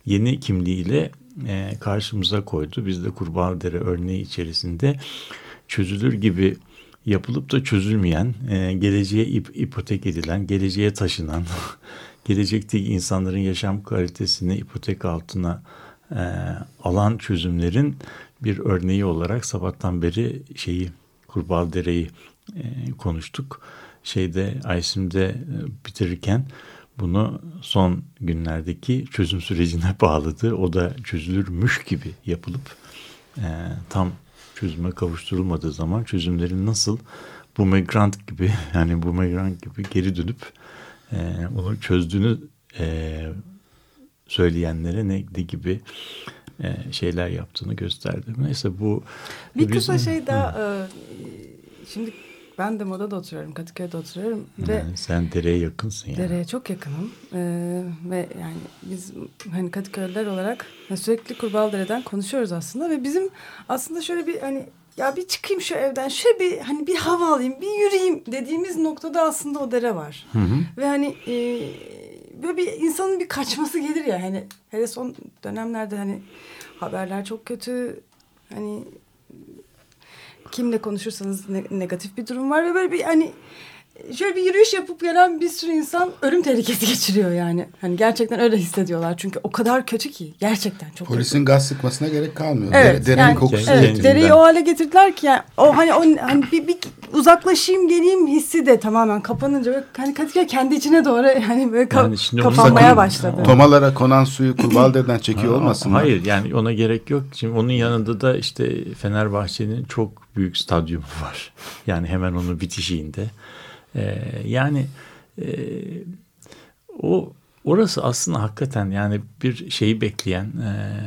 yeni kimliğiyle e, karşımıza koydu. Biz de Kurbağadere örneği içerisinde çözülür gibi yapılıp da çözülmeyen, e, geleceğe ip, ipotek edilen, geleceğe taşınan, gelecekteki insanların yaşam kalitesini ipotek altına e, alan çözümlerin bir örneği olarak sabahtan beri şeyi Kurbağadere'yi e, konuştuk. Şeyde Aysim'de e, bitirirken bunu son günlerdeki çözüm sürecine bağladı. O da çözülürmüş gibi yapılıp e, tam çözüme kavuşturulmadığı zaman çözümlerin nasıl bu migrant gibi yani bu migrant gibi geri dönüp e, onu çözdüğünü e, söyleyenlere ne gibi e, şeyler yaptığını gösterdi. Neyse bu bir kısa şey daha e, şimdi ben de Moda'da oturuyorum, Kadıköy'de oturuyorum ve yani sen dereye yakınsın yani. Dereye çok yakınım ee, ve yani biz hani Kadıköylüler olarak yani sürekli Kurbağalıdere'den konuşuyoruz aslında ve bizim aslında şöyle bir hani ya bir çıkayım şu evden şöyle bir hani bir hava alayım bir yürüyeyim dediğimiz noktada aslında o dere var. Hı hı. Ve hani e, böyle bir insanın bir kaçması gelir ya. Hani hele son dönemlerde hani haberler çok kötü. Hani kimle konuşursanız ne, negatif bir durum var ve böyle bir hani şöyle bir yürüyüş yapıp gelen bir sürü insan ölüm tehlikesi geçiriyor yani. Hani gerçekten öyle hissediyorlar çünkü o kadar kötü ki gerçekten çok Polisin kötü. gaz sıkmasına gerek kalmıyor. Evet, Derenin yani, kokusu evet, getirdiğinden. dereyi o hale getirdiler ki yani o hani o hani bir, bir uzaklaşayım geleyim hissi de tamamen kapanınca böyle hani Kadıköy kendi içine doğru yani böyle ka- Yani kapanmaya sakın- başladı. Tomalara konan suyu Kurbağalıdere'den çekiyor olmasın mı? Hayır yani ona gerek yok. Şimdi onun yanında da işte Fenerbahçe'nin çok büyük stadyumu var. Yani hemen onun bitişiğinde. Ee, yani e, o orası aslında hakikaten yani bir şeyi bekleyen, e,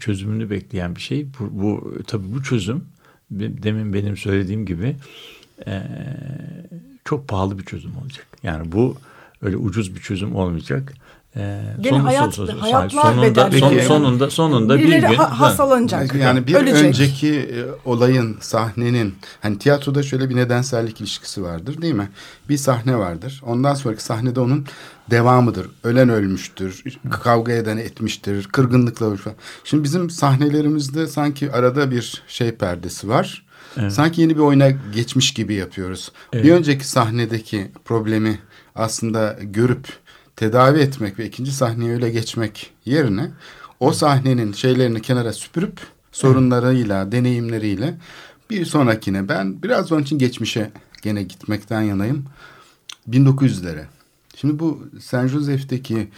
çözümünü bekleyen bir şey. Bu, bu tabii bu çözüm demin benim söylediğim gibi e, çok pahalı bir çözüm olacak. Yani bu öyle ucuz bir çözüm olmayacak. Ee, Gene hayat- hayatlar sonunda, bedelli. son- sonunda sonunda bir Birileri gün ha- hastalanacak. Yani bir ölecek. önceki e, olayın sahnenin hani tiyatroda şöyle bir nedensellik ilişkisi vardır değil mi? Bir sahne vardır. Ondan sonraki sahnede onun devamıdır. Ölen ölmüştür, kavga eden etmiştir, kırgınlıkla ölmüş falan. Şimdi bizim sahnelerimizde sanki arada bir şey perdesi var. Evet. Sanki yeni bir oyuna geçmiş gibi yapıyoruz. Evet. Bir önceki sahnedeki problemi aslında görüp tedavi etmek ve ikinci sahneye öyle geçmek yerine o sahnenin şeylerini kenara süpürüp sorunlarıyla, deneyimleriyle bir sonrakine ben biraz onun için geçmişe gene gitmekten yanayım. 1900'lere. Şimdi bu San Jose'deki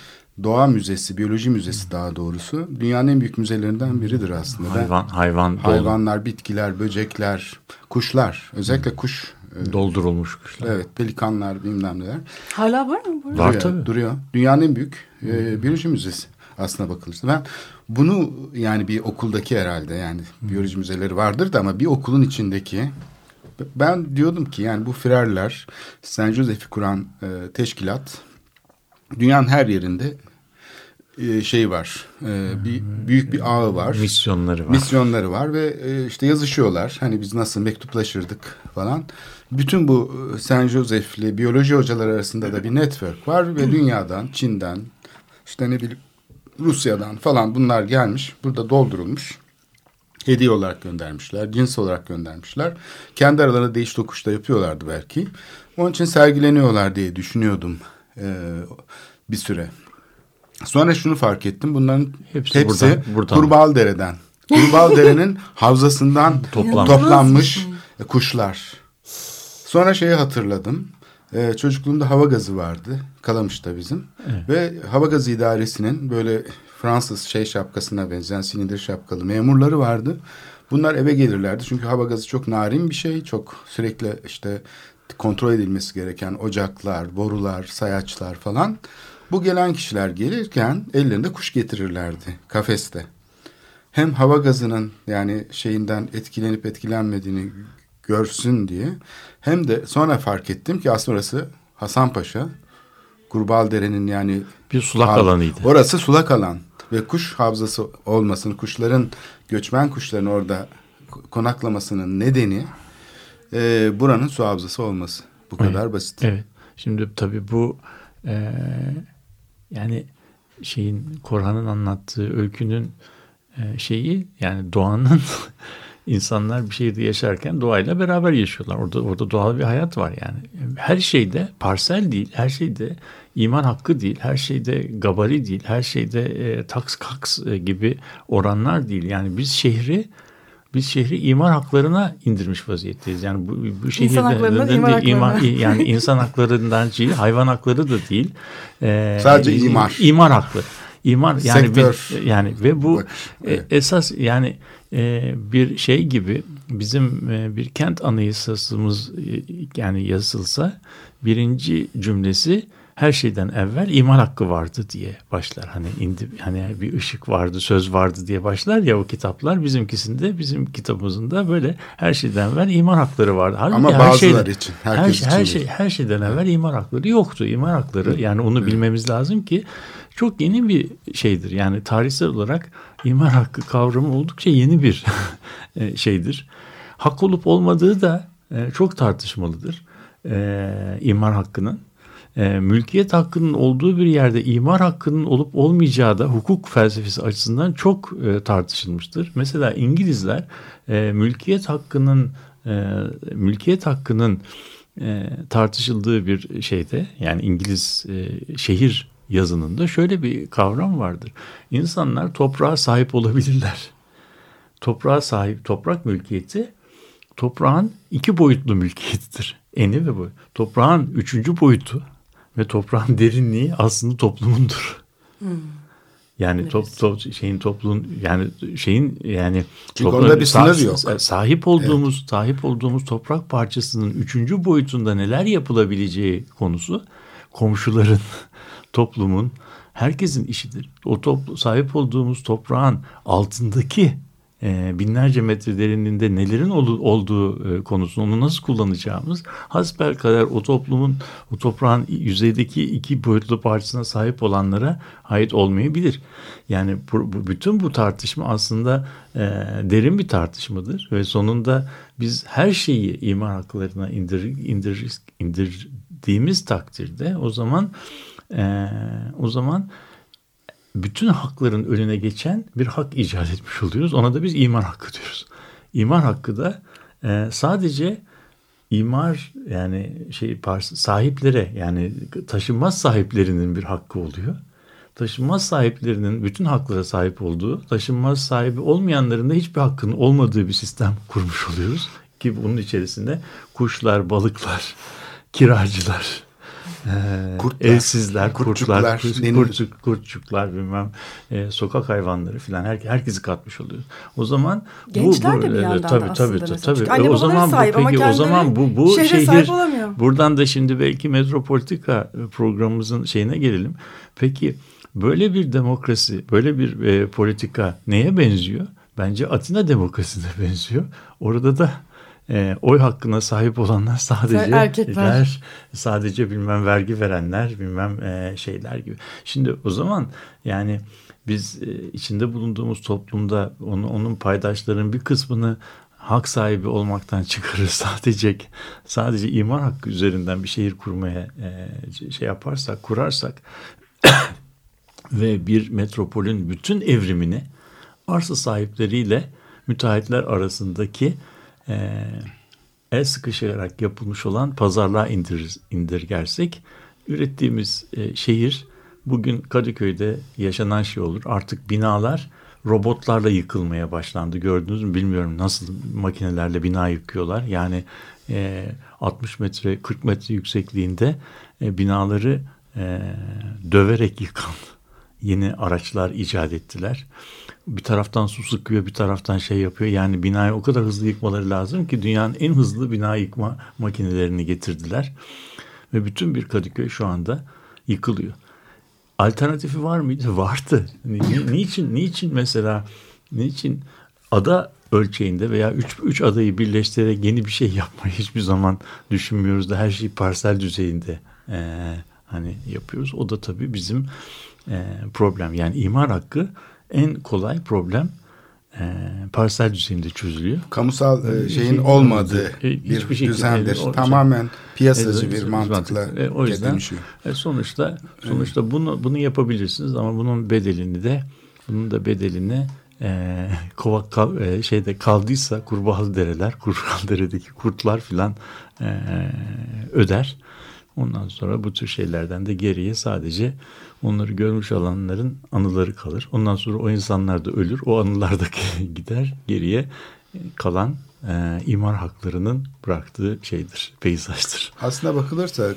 Doğa Müzesi, Biyoloji Müzesi daha doğrusu dünyanın en büyük müzelerinden biridir aslında. Hayvan hayvan dolu- hayvanlar, bitkiler, böcekler, kuşlar, özellikle kuş e, doldurulmuş kuşlar. Evet, pelikanlar bilmem neler. Hala var mı? burada? Var duruyor, tabii. Duruyor. Dünyanın en büyük e, biyoloji müzesi aslına bakılırsa. Ben bunu yani bir okuldaki herhalde yani biyoloji müzeleri vardır da ama bir okulun içindeki ben diyordum ki yani bu firarlar San Joseph'i kuran e, teşkilat dünyanın her yerinde e, şey var. E, bir büyük bir ağı var. Misyonları var. Misyonları var ve e, işte yazışıyorlar. Hani biz nasıl mektuplaşırdık falan. Bütün bu e, San Joseph'li biyoloji hocaları arasında da bir network var ve dünyadan, Çin'den, işte ne bileyim Rusya'dan falan bunlar gelmiş. Burada doldurulmuş. Hediye olarak göndermişler, cins olarak göndermişler. Kendi aralarında değiş tokuş da yapıyorlardı belki. Onun için sergileniyorlar diye düşünüyordum e, bir süre. Sonra şunu fark ettim. Bunların Hepsi hepsi, buradan- buradan. Havzasından Toplanmış. toplanmış kuşlar. Sonra şeyi hatırladım. Ee, çocukluğumda hava gazı vardı. Kalamış'ta bizim. Ve hava gazı idaresinin böyle Fransız şey şapkasına benzeyen silindir şapkalı memurları vardı. Bunlar eve gelirlerdi çünkü hava gazı çok narin bir şey. Çok sürekli işte kontrol edilmesi gereken ocaklar, borular, sayaçlar falan. Bu gelen kişiler gelirken ellerinde kuş getirirlerdi kafeste. Hem hava gazının yani şeyinden etkilenip etkilenmediğini görsün diye hem de sonra fark ettim ki aslında orası Hasanpaşa Kurbağalıdere'nin yani Bir sulak Hal- alanıydı. Orası sulak alan ve kuş havzası olmasının, kuşların, göçmen kuşların orada ko- konaklamasının nedeni e, buranın su havzası olması. Bu kadar basit. Evet. Şimdi tabii bu e, yani şeyin Korhan'ın anlattığı öykünün e, şeyi yani doğanın insanlar bir şehirde yaşarken doğayla beraber yaşıyorlar. Orada orada doğal bir hayat var yani. Her şeyde parsel değil, her şeyde iman hakkı değil, her şeyde gabari değil, her şeyde e, taks kaks e, gibi oranlar değil. Yani biz şehri biz şehri iman haklarına indirmiş vaziyetteyiz. Yani bu, bu şehirde haklarından değil, imar iman- yani insan haklarından değil, hayvan hakları da değil. Ee, Sadece imar. İmar hakları. İmar yani Sektör. bir, yani ve bu Bak, e, evet. esas yani e, bir şey gibi bizim e, bir kent anayasasımız e, yani yazılsa birinci cümlesi her şeyden evvel iman hakkı vardı diye başlar. Hani indi hani bir ışık vardı, söz vardı diye başlar ya o kitaplar. Bizimkisinde bizim kitabımızın da böyle her şeyden evvel iman hakları vardı. Halbuki Ama her bazıları şeyden- için, her, herkes şey- her için şey değil. her şeyden evvel iman hakları yoktu. İman hakları yani onu bilmemiz lazım ki çok yeni bir şeydir. Yani tarihsel olarak iman hakkı kavramı oldukça yeni bir e, şeydir. Hak olup olmadığı da e, çok tartışmalıdır. E, imar hakkının. Mülkiyet hakkının olduğu bir yerde imar hakkının olup olmayacağı da hukuk felsefesi açısından çok tartışılmıştır. Mesela İngilizler mülkiyet hakkının mülkiyet hakkının tartışıldığı bir şeyde yani İngiliz şehir yazınında şöyle bir kavram vardır. İnsanlar toprağa sahip olabilirler. Toprağa sahip toprak mülkiyeti toprağın iki boyutlu mülkiyetidir. Eni ve boy. Toprağın üçüncü boyutu ve toprağın derinliği aslında toplumundur. Yani top, top şeyin toplumun yani şeyin yani Çünkü toplu- onda bir sınır sah- yok. sa- Sahip olduğumuz sahip olduğumuz toprak parçasının üçüncü boyutunda neler yapılabileceği konusu komşuların, toplumun, herkesin işidir. O toplu, sahip olduğumuz toprağın altındaki e, binlerce metre derinliğinde nelerin olu- olduğu e, konusunu onu nasıl kullanacağımız hasbelkader o toplumun o toprağın yüzeydeki iki boyutlu parçasına sahip olanlara ait olmayabilir. Yani bu, bu- bütün bu tartışma aslında e, derin bir tartışmadır ve sonunda biz her şeyi iman haklarına indir, indir, indirdiğimiz takdirde o zaman e, o zaman bütün hakların önüne geçen bir hak icat etmiş oluyoruz. Ona da biz iman hakkı diyoruz. İman hakkı da e, sadece imar yani şey sahiplere yani taşınmaz sahiplerinin bir hakkı oluyor. Taşınmaz sahiplerinin bütün haklara sahip olduğu, taşınmaz sahibi olmayanların da hiçbir hakkının olmadığı bir sistem kurmuş oluyoruz. Ki bunun içerisinde kuşlar, balıklar, kiracılar, ee, Kurtlar, evsizler, kurtçuklar, kurtlar, kurtçuk, kurtçuklar bilmem e, sokak hayvanları filan her, herkesi katmış oluyoruz. O zaman Gençler de bir e, yandan da tabii, aslında tabii, tabii. Çünkü E, anne o zaman bu peki o zaman bu bu şehir buradan da şimdi belki Metropolitika programımızın şeyine gelelim. Peki böyle bir demokrasi, böyle bir e, politika neye benziyor? Bence Atina demokrasisine benziyor. Orada da e, oy hakkına sahip olanlar sadece Erkekler. er, sadece bilmem vergi verenler, bilmem e, şeyler gibi. Şimdi o zaman yani biz e, içinde bulunduğumuz toplumda onu, onun paydaşların bir kısmını hak sahibi olmaktan çıkarır sadece sadece iman hakkı üzerinden bir şehir kurmaya e, şey yaparsak kurarsak ve bir metropolün bütün evrimini arsa sahipleriyle müteahhitler arasındaki e, el sıkışarak yapılmış olan pazarlığa indir, indirgersek ürettiğimiz e, şehir bugün Kadıköy'de yaşanan şey olur. Artık binalar robotlarla yıkılmaya başlandı. Gördünüz mü bilmiyorum nasıl makinelerle bina yıkıyorlar. Yani e, 60 metre 40 metre yüksekliğinde e, binaları e, döverek yıkan yeni araçlar icat ettiler. Bir taraftan su sıkıyor bir taraftan şey yapıyor. Yani binayı o kadar hızlı yıkmaları lazım ki dünyanın en hızlı bina yıkma makinelerini getirdiler. Ve bütün bir Kadıköy şu anda yıkılıyor. Alternatifi var mıydı? Vardı. Ni- niçin, niçin mesela niçin ada ölçeğinde veya üç, üç adayı birleştirerek yeni bir şey yapmayı hiçbir zaman düşünmüyoruz da her şeyi parsel düzeyinde eee, hani yapıyoruz. O da tabii bizim eee, problem. Yani imar hakkı en kolay problem eee, parsel düzeyinde çözülüyor. Kamusal e, Şey şeyin olmadığı E, bir hiçbir şekilde düzendir. o- Tamamen piyasacı E, bir mantıkla E, o yüzden dönüşüyor. e, sonuçta sonuçta bunu bunu yapabilirsiniz ama bunun bedelini de bunun da bedelini e, kova kal- e, şeyde kaldıysa kurbağalı dereler, kurbağalı deredeki kurtlar filan e, öder. Ondan sonra bu tür şeylerden de geriye sadece onları görmüş olanların anıları kalır. Ondan sonra o insanlar da ölür. O anılar da gider. Geriye kalan e, imar haklarının bıraktığı şeydir, peyzajdır. Aslına bakılırsa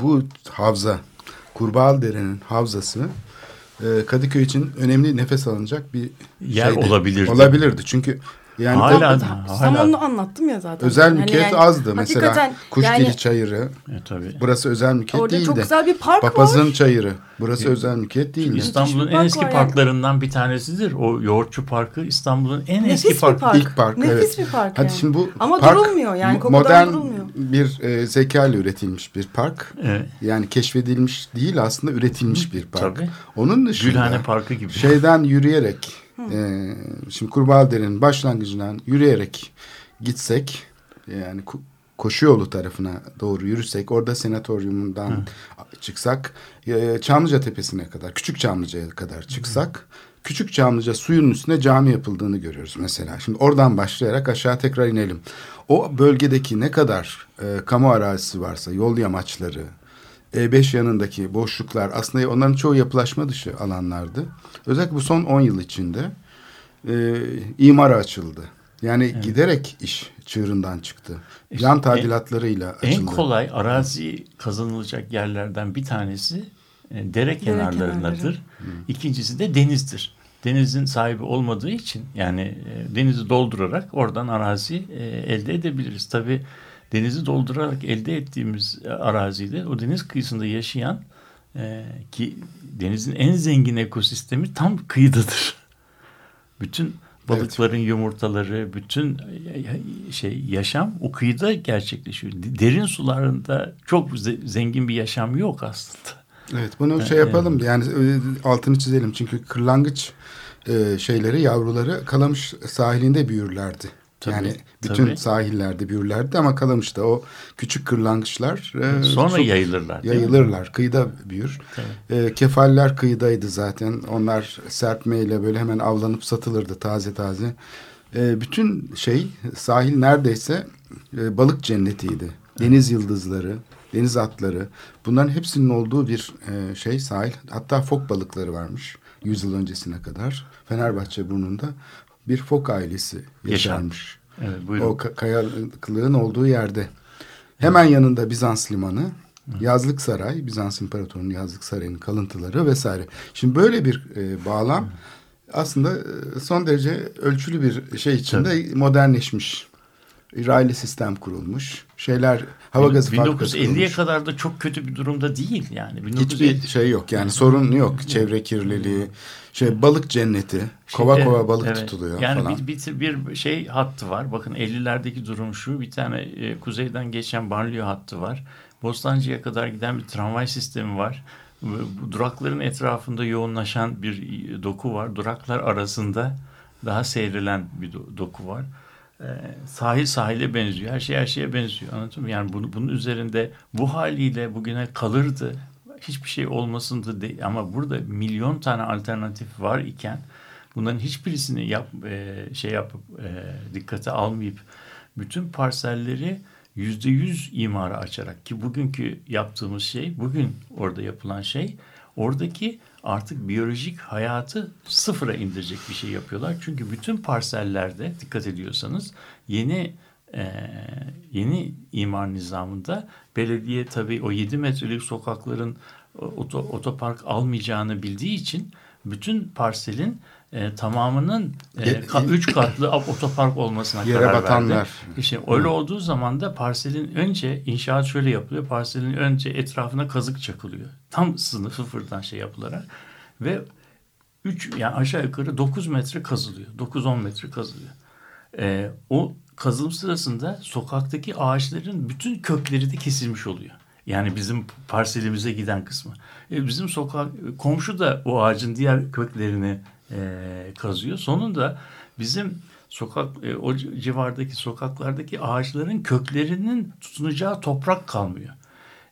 bu havza, Kurbağalıdere'nin havzası e, Kadıköy için önemli nefes alınacak bir Yer şeydi. olabilirdi. Olabilirdi çünkü yani Hala- o Tam hala- onu anlattım ya zaten. özel Hani mülkiyet yani azdı. Mesela Kuşdili yani Çayırı, E, tabii. burası özel mülkiyet Orada değildi. çok güzel bir park Papazın var. Çayırı, burası özel mülkiyet değildi. İstanbul'un en park eski yani. parklarından bir tanesidir. O Yoğurtçu Parkı İstanbul'un en Nefis eski park. park. İlk park, Nefis evet. bir park Hadi yani. şimdi bu Ama park durulmuyor yani, modern durulmuyor. bir e, zeka ile üretilmiş bir park. Evet. Yani keşfedilmiş değil aslında üretilmiş bir park. Tabii. Onun dışında Gülhane Parkı gibi. şeyden yürüyerek e, şimdi Kurbağalıdere'nin başlangıcından yürüyerek gitsek yani ku- koşu yolu tarafına doğru yürüsek orada senatoryumundan çıksak e, Çamlıca Tepesi'ne kadar Küçük Çamlıca'ya kadar çıksak Küçük Çamlıca suyun üstüne cami yapıldığını görüyoruz mesela. Şimdi oradan başlayarak aşağı tekrar inelim. O bölgedeki ne kadar e, kamu arazisi varsa yol yamaçları, E5 yanındaki boşluklar aslında onların çoğu yapılaşma dışı alanlardı. Özellikle bu son 10 yıl içinde e, imara açıldı. Yani giderek iş çığırından çıktı. İşte Yan en- tadilatlarıyla açıldı. En kolay arazi kazanılacak yerlerden bir tanesi e, dere kenarlarındadır. kenarları. İkincisi de denizdir. Denizin sahibi olmadığı için yani e, denizi doldurarak oradan arazi e, elde edebiliriz. Tabii denizi doldurarak elde ettiğimiz e, arazide o deniz kıyısında yaşayan e, ki denizin en zengin ekosistemi tam kıyıdadır. Bütün balıkların yumurtaları, bütün e, şey yaşam o kıyıda gerçekleşiyor. Derin sularında çok ze- zengin bir yaşam yok aslında. Evet bunu şey yapalım yani e, altını çizelim çünkü kırlangıç e, şeyleri yavruları Kalamış sahilinde büyürlerdi. Tabii, yani bütün tabii. sahillerde büyürlerdi ama Kalamış'ta o küçük kırlangıçlar e, Sonra yayılırlar. yayılırlar. Kıyıda büyür. E, kefaller kıyıdaydı zaten. Onlar serpmeyle böyle hemen avlanıp satılırdı taze taze. E, bütün şey sahil neredeyse e, balık cennetiydi. Deniz yıldızları, deniz atları bunların hepsinin olduğu bir e, şey sahil. Hatta fok balıkları varmış 100 yıl öncesine kadar. Fenerbahçe burnunda bir fok ailesi yaşarmış. Evet, buyurun. O ka- kayalıklığın olduğu yerde. Hemen yanında Bizans limanı, Yazlık Saray, Bizans İmparatorluğu'nun Yazlık Sarayı'nın kalıntıları vesaire. Şimdi böyle bir e, bağlam aslında e, son derece ölçülü bir şey içinde modernleşmiş. Raylı sistem kurulmuş. Şeyler hava gazı fabrikası 1950'ye kurulmuş. kadar da çok kötü bir durumda değil yani. 1950 Hiçbir şey yok yani sorun yok. Çevre kirliliği, şey balık cenneti, kova Şimdi, kova balık evet, tutuluyor yani falan. Bir, bir, bir şey hattı var. Bakın 50'lerdeki durum şu. Bir tane e, kuzeyden geçen banliyö hattı var. Bostancı'ya kadar giden bir tramvay sistemi var. Durakların etrafında yoğunlaşan bir e, doku var. Duraklar arasında daha seyrelen bir do- doku var. Ee, sahil sahile benziyor. Her şey her şeye benziyor. Anladın mı? Yani bunu, bunun üzerinde bu haliyle bugüne kalırdı. Hiçbir şey olmasındı değil. Ama burada milyon tane alternatif var iken bunların hiçbirisini yap, e, şey yapıp e, dikkate almayıp bütün parselleri yüzde yüz imara açarak ki bugünkü yaptığımız şey bugün orada yapılan şey oradaki artık biyolojik hayatı sıfıra indirecek bir şey yapıyorlar. Çünkü bütün parsellerde dikkat ediyorsanız yeni e, yeni imar nizamında belediye tabii o 7 metrelik sokakların oto, otopark almayacağını bildiği için bütün parselin e, tamamının e, Ye- ka- üç katlı otopark olmasına Yere karar batanlar. verdi. İşte öyle olduğu zaman da parselin önce inşaat şöyle yapılıyor. Parselin önce etrafına kazık çakılıyor. Tam sınıf sıfırdan şey yapılarak ve 3 yani aşağı yukarı 9 metre kazılıyor. 9-10 metre kazılıyor. Ee, o kazılım sırasında sokaktaki ağaçların bütün kökleri de kesilmiş oluyor. Yani bizim parselimize giden kısmı. E, bizim sokak komşu da o ağacın diğer köklerini e, kazıyor. Sonunda bizim sokak e, o civardaki sokaklardaki ağaçların köklerinin tutunacağı toprak kalmıyor.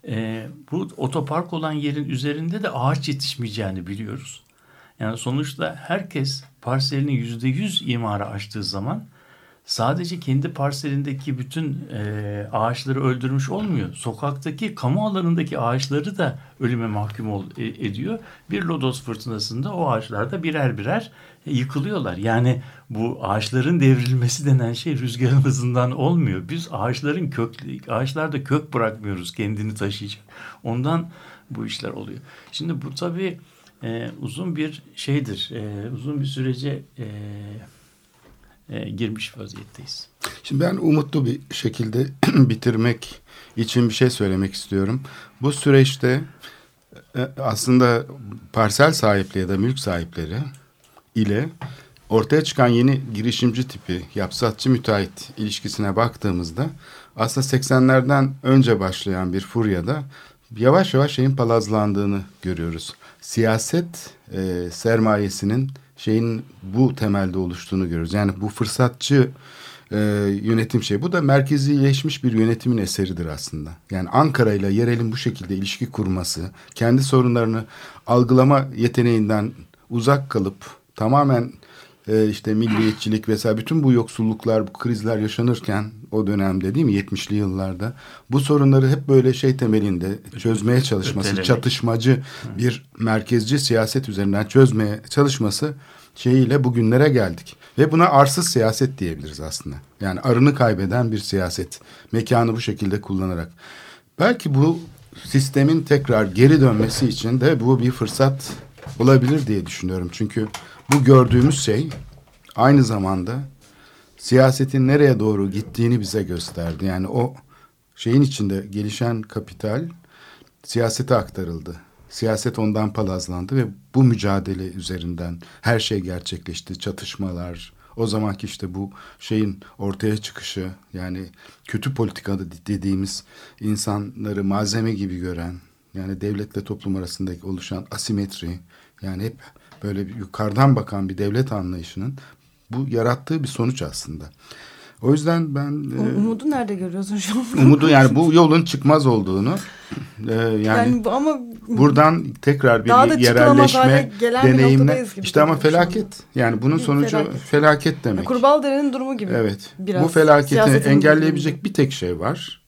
E, bu otopark olan yerin üzerinde de ağaç yetişmeyeceğini biliyoruz. Yani sonuçta herkes parselini yüzde yüz imara açtığı zaman sadece kendi parselindeki bütün e, ağaçları öldürmüş olmuyor. Sokaktaki kamu alanındaki ağaçları da ölüme mahkum ol, e, ediyor. Bir lodos fırtınasında o ağaçlar da birer birer e, yıkılıyorlar. Yani bu ağaçların devrilmesi denen şey rüzgarın hızından olmuyor. Biz ağaçların kök, ağaçlarda kök bırakmıyoruz kendini taşıyacak. Ondan bu işler oluyor. Şimdi bu tabii e, uzun bir şeydir. E, uzun bir sürece e, e, girmiş vaziyetteyiz. Şimdi ben umutlu bir şekilde bitirmek için bir şey söylemek istiyorum. Bu süreçte e, aslında parsel sahipleri ya da mülk sahipleri ile ortaya çıkan yeni girişimci tipi yapsatçı müteahhit ilişkisine baktığımızda aslında 80'lerden önce başlayan bir furyada yavaş yavaş şeyin palazlandığını görüyoruz. Siyaset e, sermayesinin şeyin bu temelde oluştuğunu görüyoruz. Yani bu fırsatçı e, yönetim şey. Bu da merkezileşmiş bir yönetimin eseridir aslında. Yani Ankara ile yerelin bu şekilde ilişki kurması, kendi sorunlarını algılama yeteneğinden uzak kalıp tamamen e, işte milliyetçilik vesaire bütün bu yoksulluklar, bu krizler yaşanırken o dönemde değil mi 70'li yıllarda bu sorunları hep böyle şey temelinde çözmeye çalışması, Ötelemek. çatışmacı bir merkezci siyaset üzerinden çözmeye çalışması şeyiyle bugünlere geldik. Ve buna arsız siyaset diyebiliriz aslında. Yani arını kaybeden bir siyaset. Mekanı bu şekilde kullanarak. Belki bu sistemin tekrar geri dönmesi için de bu bir fırsat olabilir diye düşünüyorum. Çünkü bu gördüğümüz şey aynı zamanda siyasetin nereye doğru gittiğini bize gösterdi. Yani o şeyin içinde gelişen kapital siyasete aktarıldı. Siyaset ondan palazlandı ve bu mücadele üzerinden her şey gerçekleşti. Çatışmalar, o zamanki işte bu şeyin ortaya çıkışı yani kötü politika dediğimiz insanları malzeme gibi gören yani devletle toplum arasındaki oluşan asimetri yani hep böyle bir yukarıdan bakan bir devlet anlayışının bu yarattığı bir sonuç aslında. O yüzden ben e, umudu nerede görüyorsun şu an? umudu yani bu yolun çıkmaz olduğunu e, yani, Yani ama buradan tekrar bir Daha yerelleşme bir deneyimle gibi işte ama felaket yani bunun sonucu Felaket. felaket, demek. Kurbağalıdere'nin durumu gibi. Evet. Biraz bu felaketi engelleyebilecek bir tek şey var.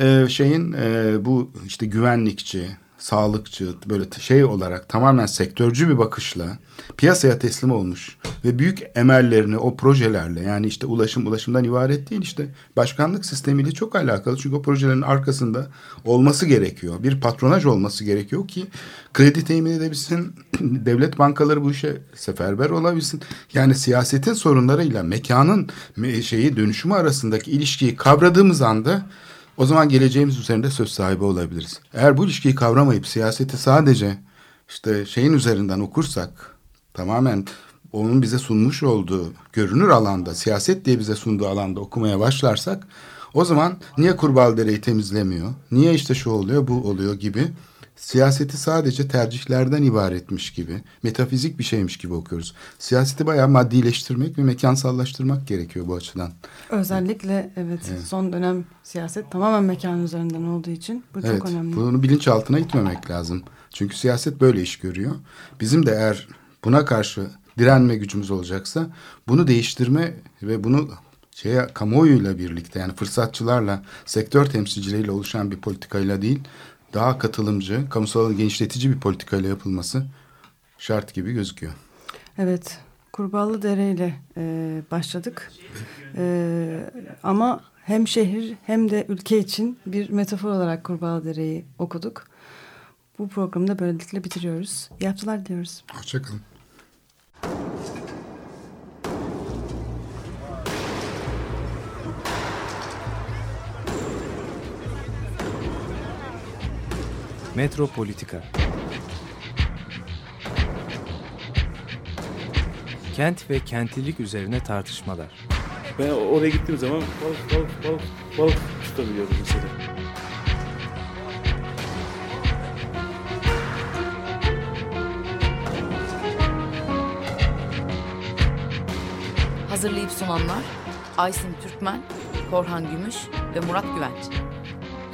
Ee, şeyin e, bu işte güvenlikçi, sağlıkçı böyle şey olarak tamamen sektörcü bir bakışla piyasaya teslim olmuş ve büyük emellerini o projelerle yani işte ulaşım ulaşımdan ibaret değil işte başkanlık sistemiyle çok alakalı çünkü o projelerin arkasında olması gerekiyor. Bir patronaj olması gerekiyor ki kredi temin edebilsin, devlet bankaları bu işe seferber olabilsin. Yani siyasetin sorunlarıyla mekanın me- şeyi dönüşümü arasındaki ilişkiyi kavradığımız anda o zaman geleceğimiz üzerinde söz sahibi olabiliriz. Eğer bu ilişkiyi kavramayıp siyaseti sadece işte şeyin üzerinden okursak tamamen onun bize sunmuş olduğu görünür alanda siyaset diye bize sunduğu alanda okumaya başlarsak o zaman niye Kurbağalıdere'yi temizlemiyor? Niye işte şu oluyor bu oluyor gibi siyaseti sadece tercihlerden ibaretmiş gibi metafizik bir şeymiş gibi okuyoruz. Siyaseti bayağı maddileştirmek ve mekansallaştırmak gerekiyor bu açıdan. Özellikle evet, son dönem siyaset tamamen mekan üzerinden olduğu için bu Evet, çok önemli. bunu bilinçaltına itmemek lazım. Çünkü siyaset böyle iş görüyor. Bizim de eğer buna karşı direnme gücümüz olacaksa bunu değiştirme ve bunu şeye kamuoyuyla birlikte yani fırsatçılarla, sektör temsilcileriyle oluşan bir politikayla değil, daha katılımcı, kamusal genişletici bir politikayla yapılması şart gibi gözüküyor. Evet, Kurbağalı Dere ile e, başladık. E, ama hem şehir hem de ülke için bir metafor olarak Kurbağalı Dere'yi okuduk. Bu programı da böylelikle bitiriyoruz. İyi haftalar diliyoruz. Hoşçakalın. Metropolitika Kent ve kentlilik üzerine tartışmalar. Ben oraya gittiğim zaman balık balık balık balık tutabiliyorum mesela. Hazırlayıp sunanlar Aysin Türkmen, Korhan Gümüş ve Murat Güvenç.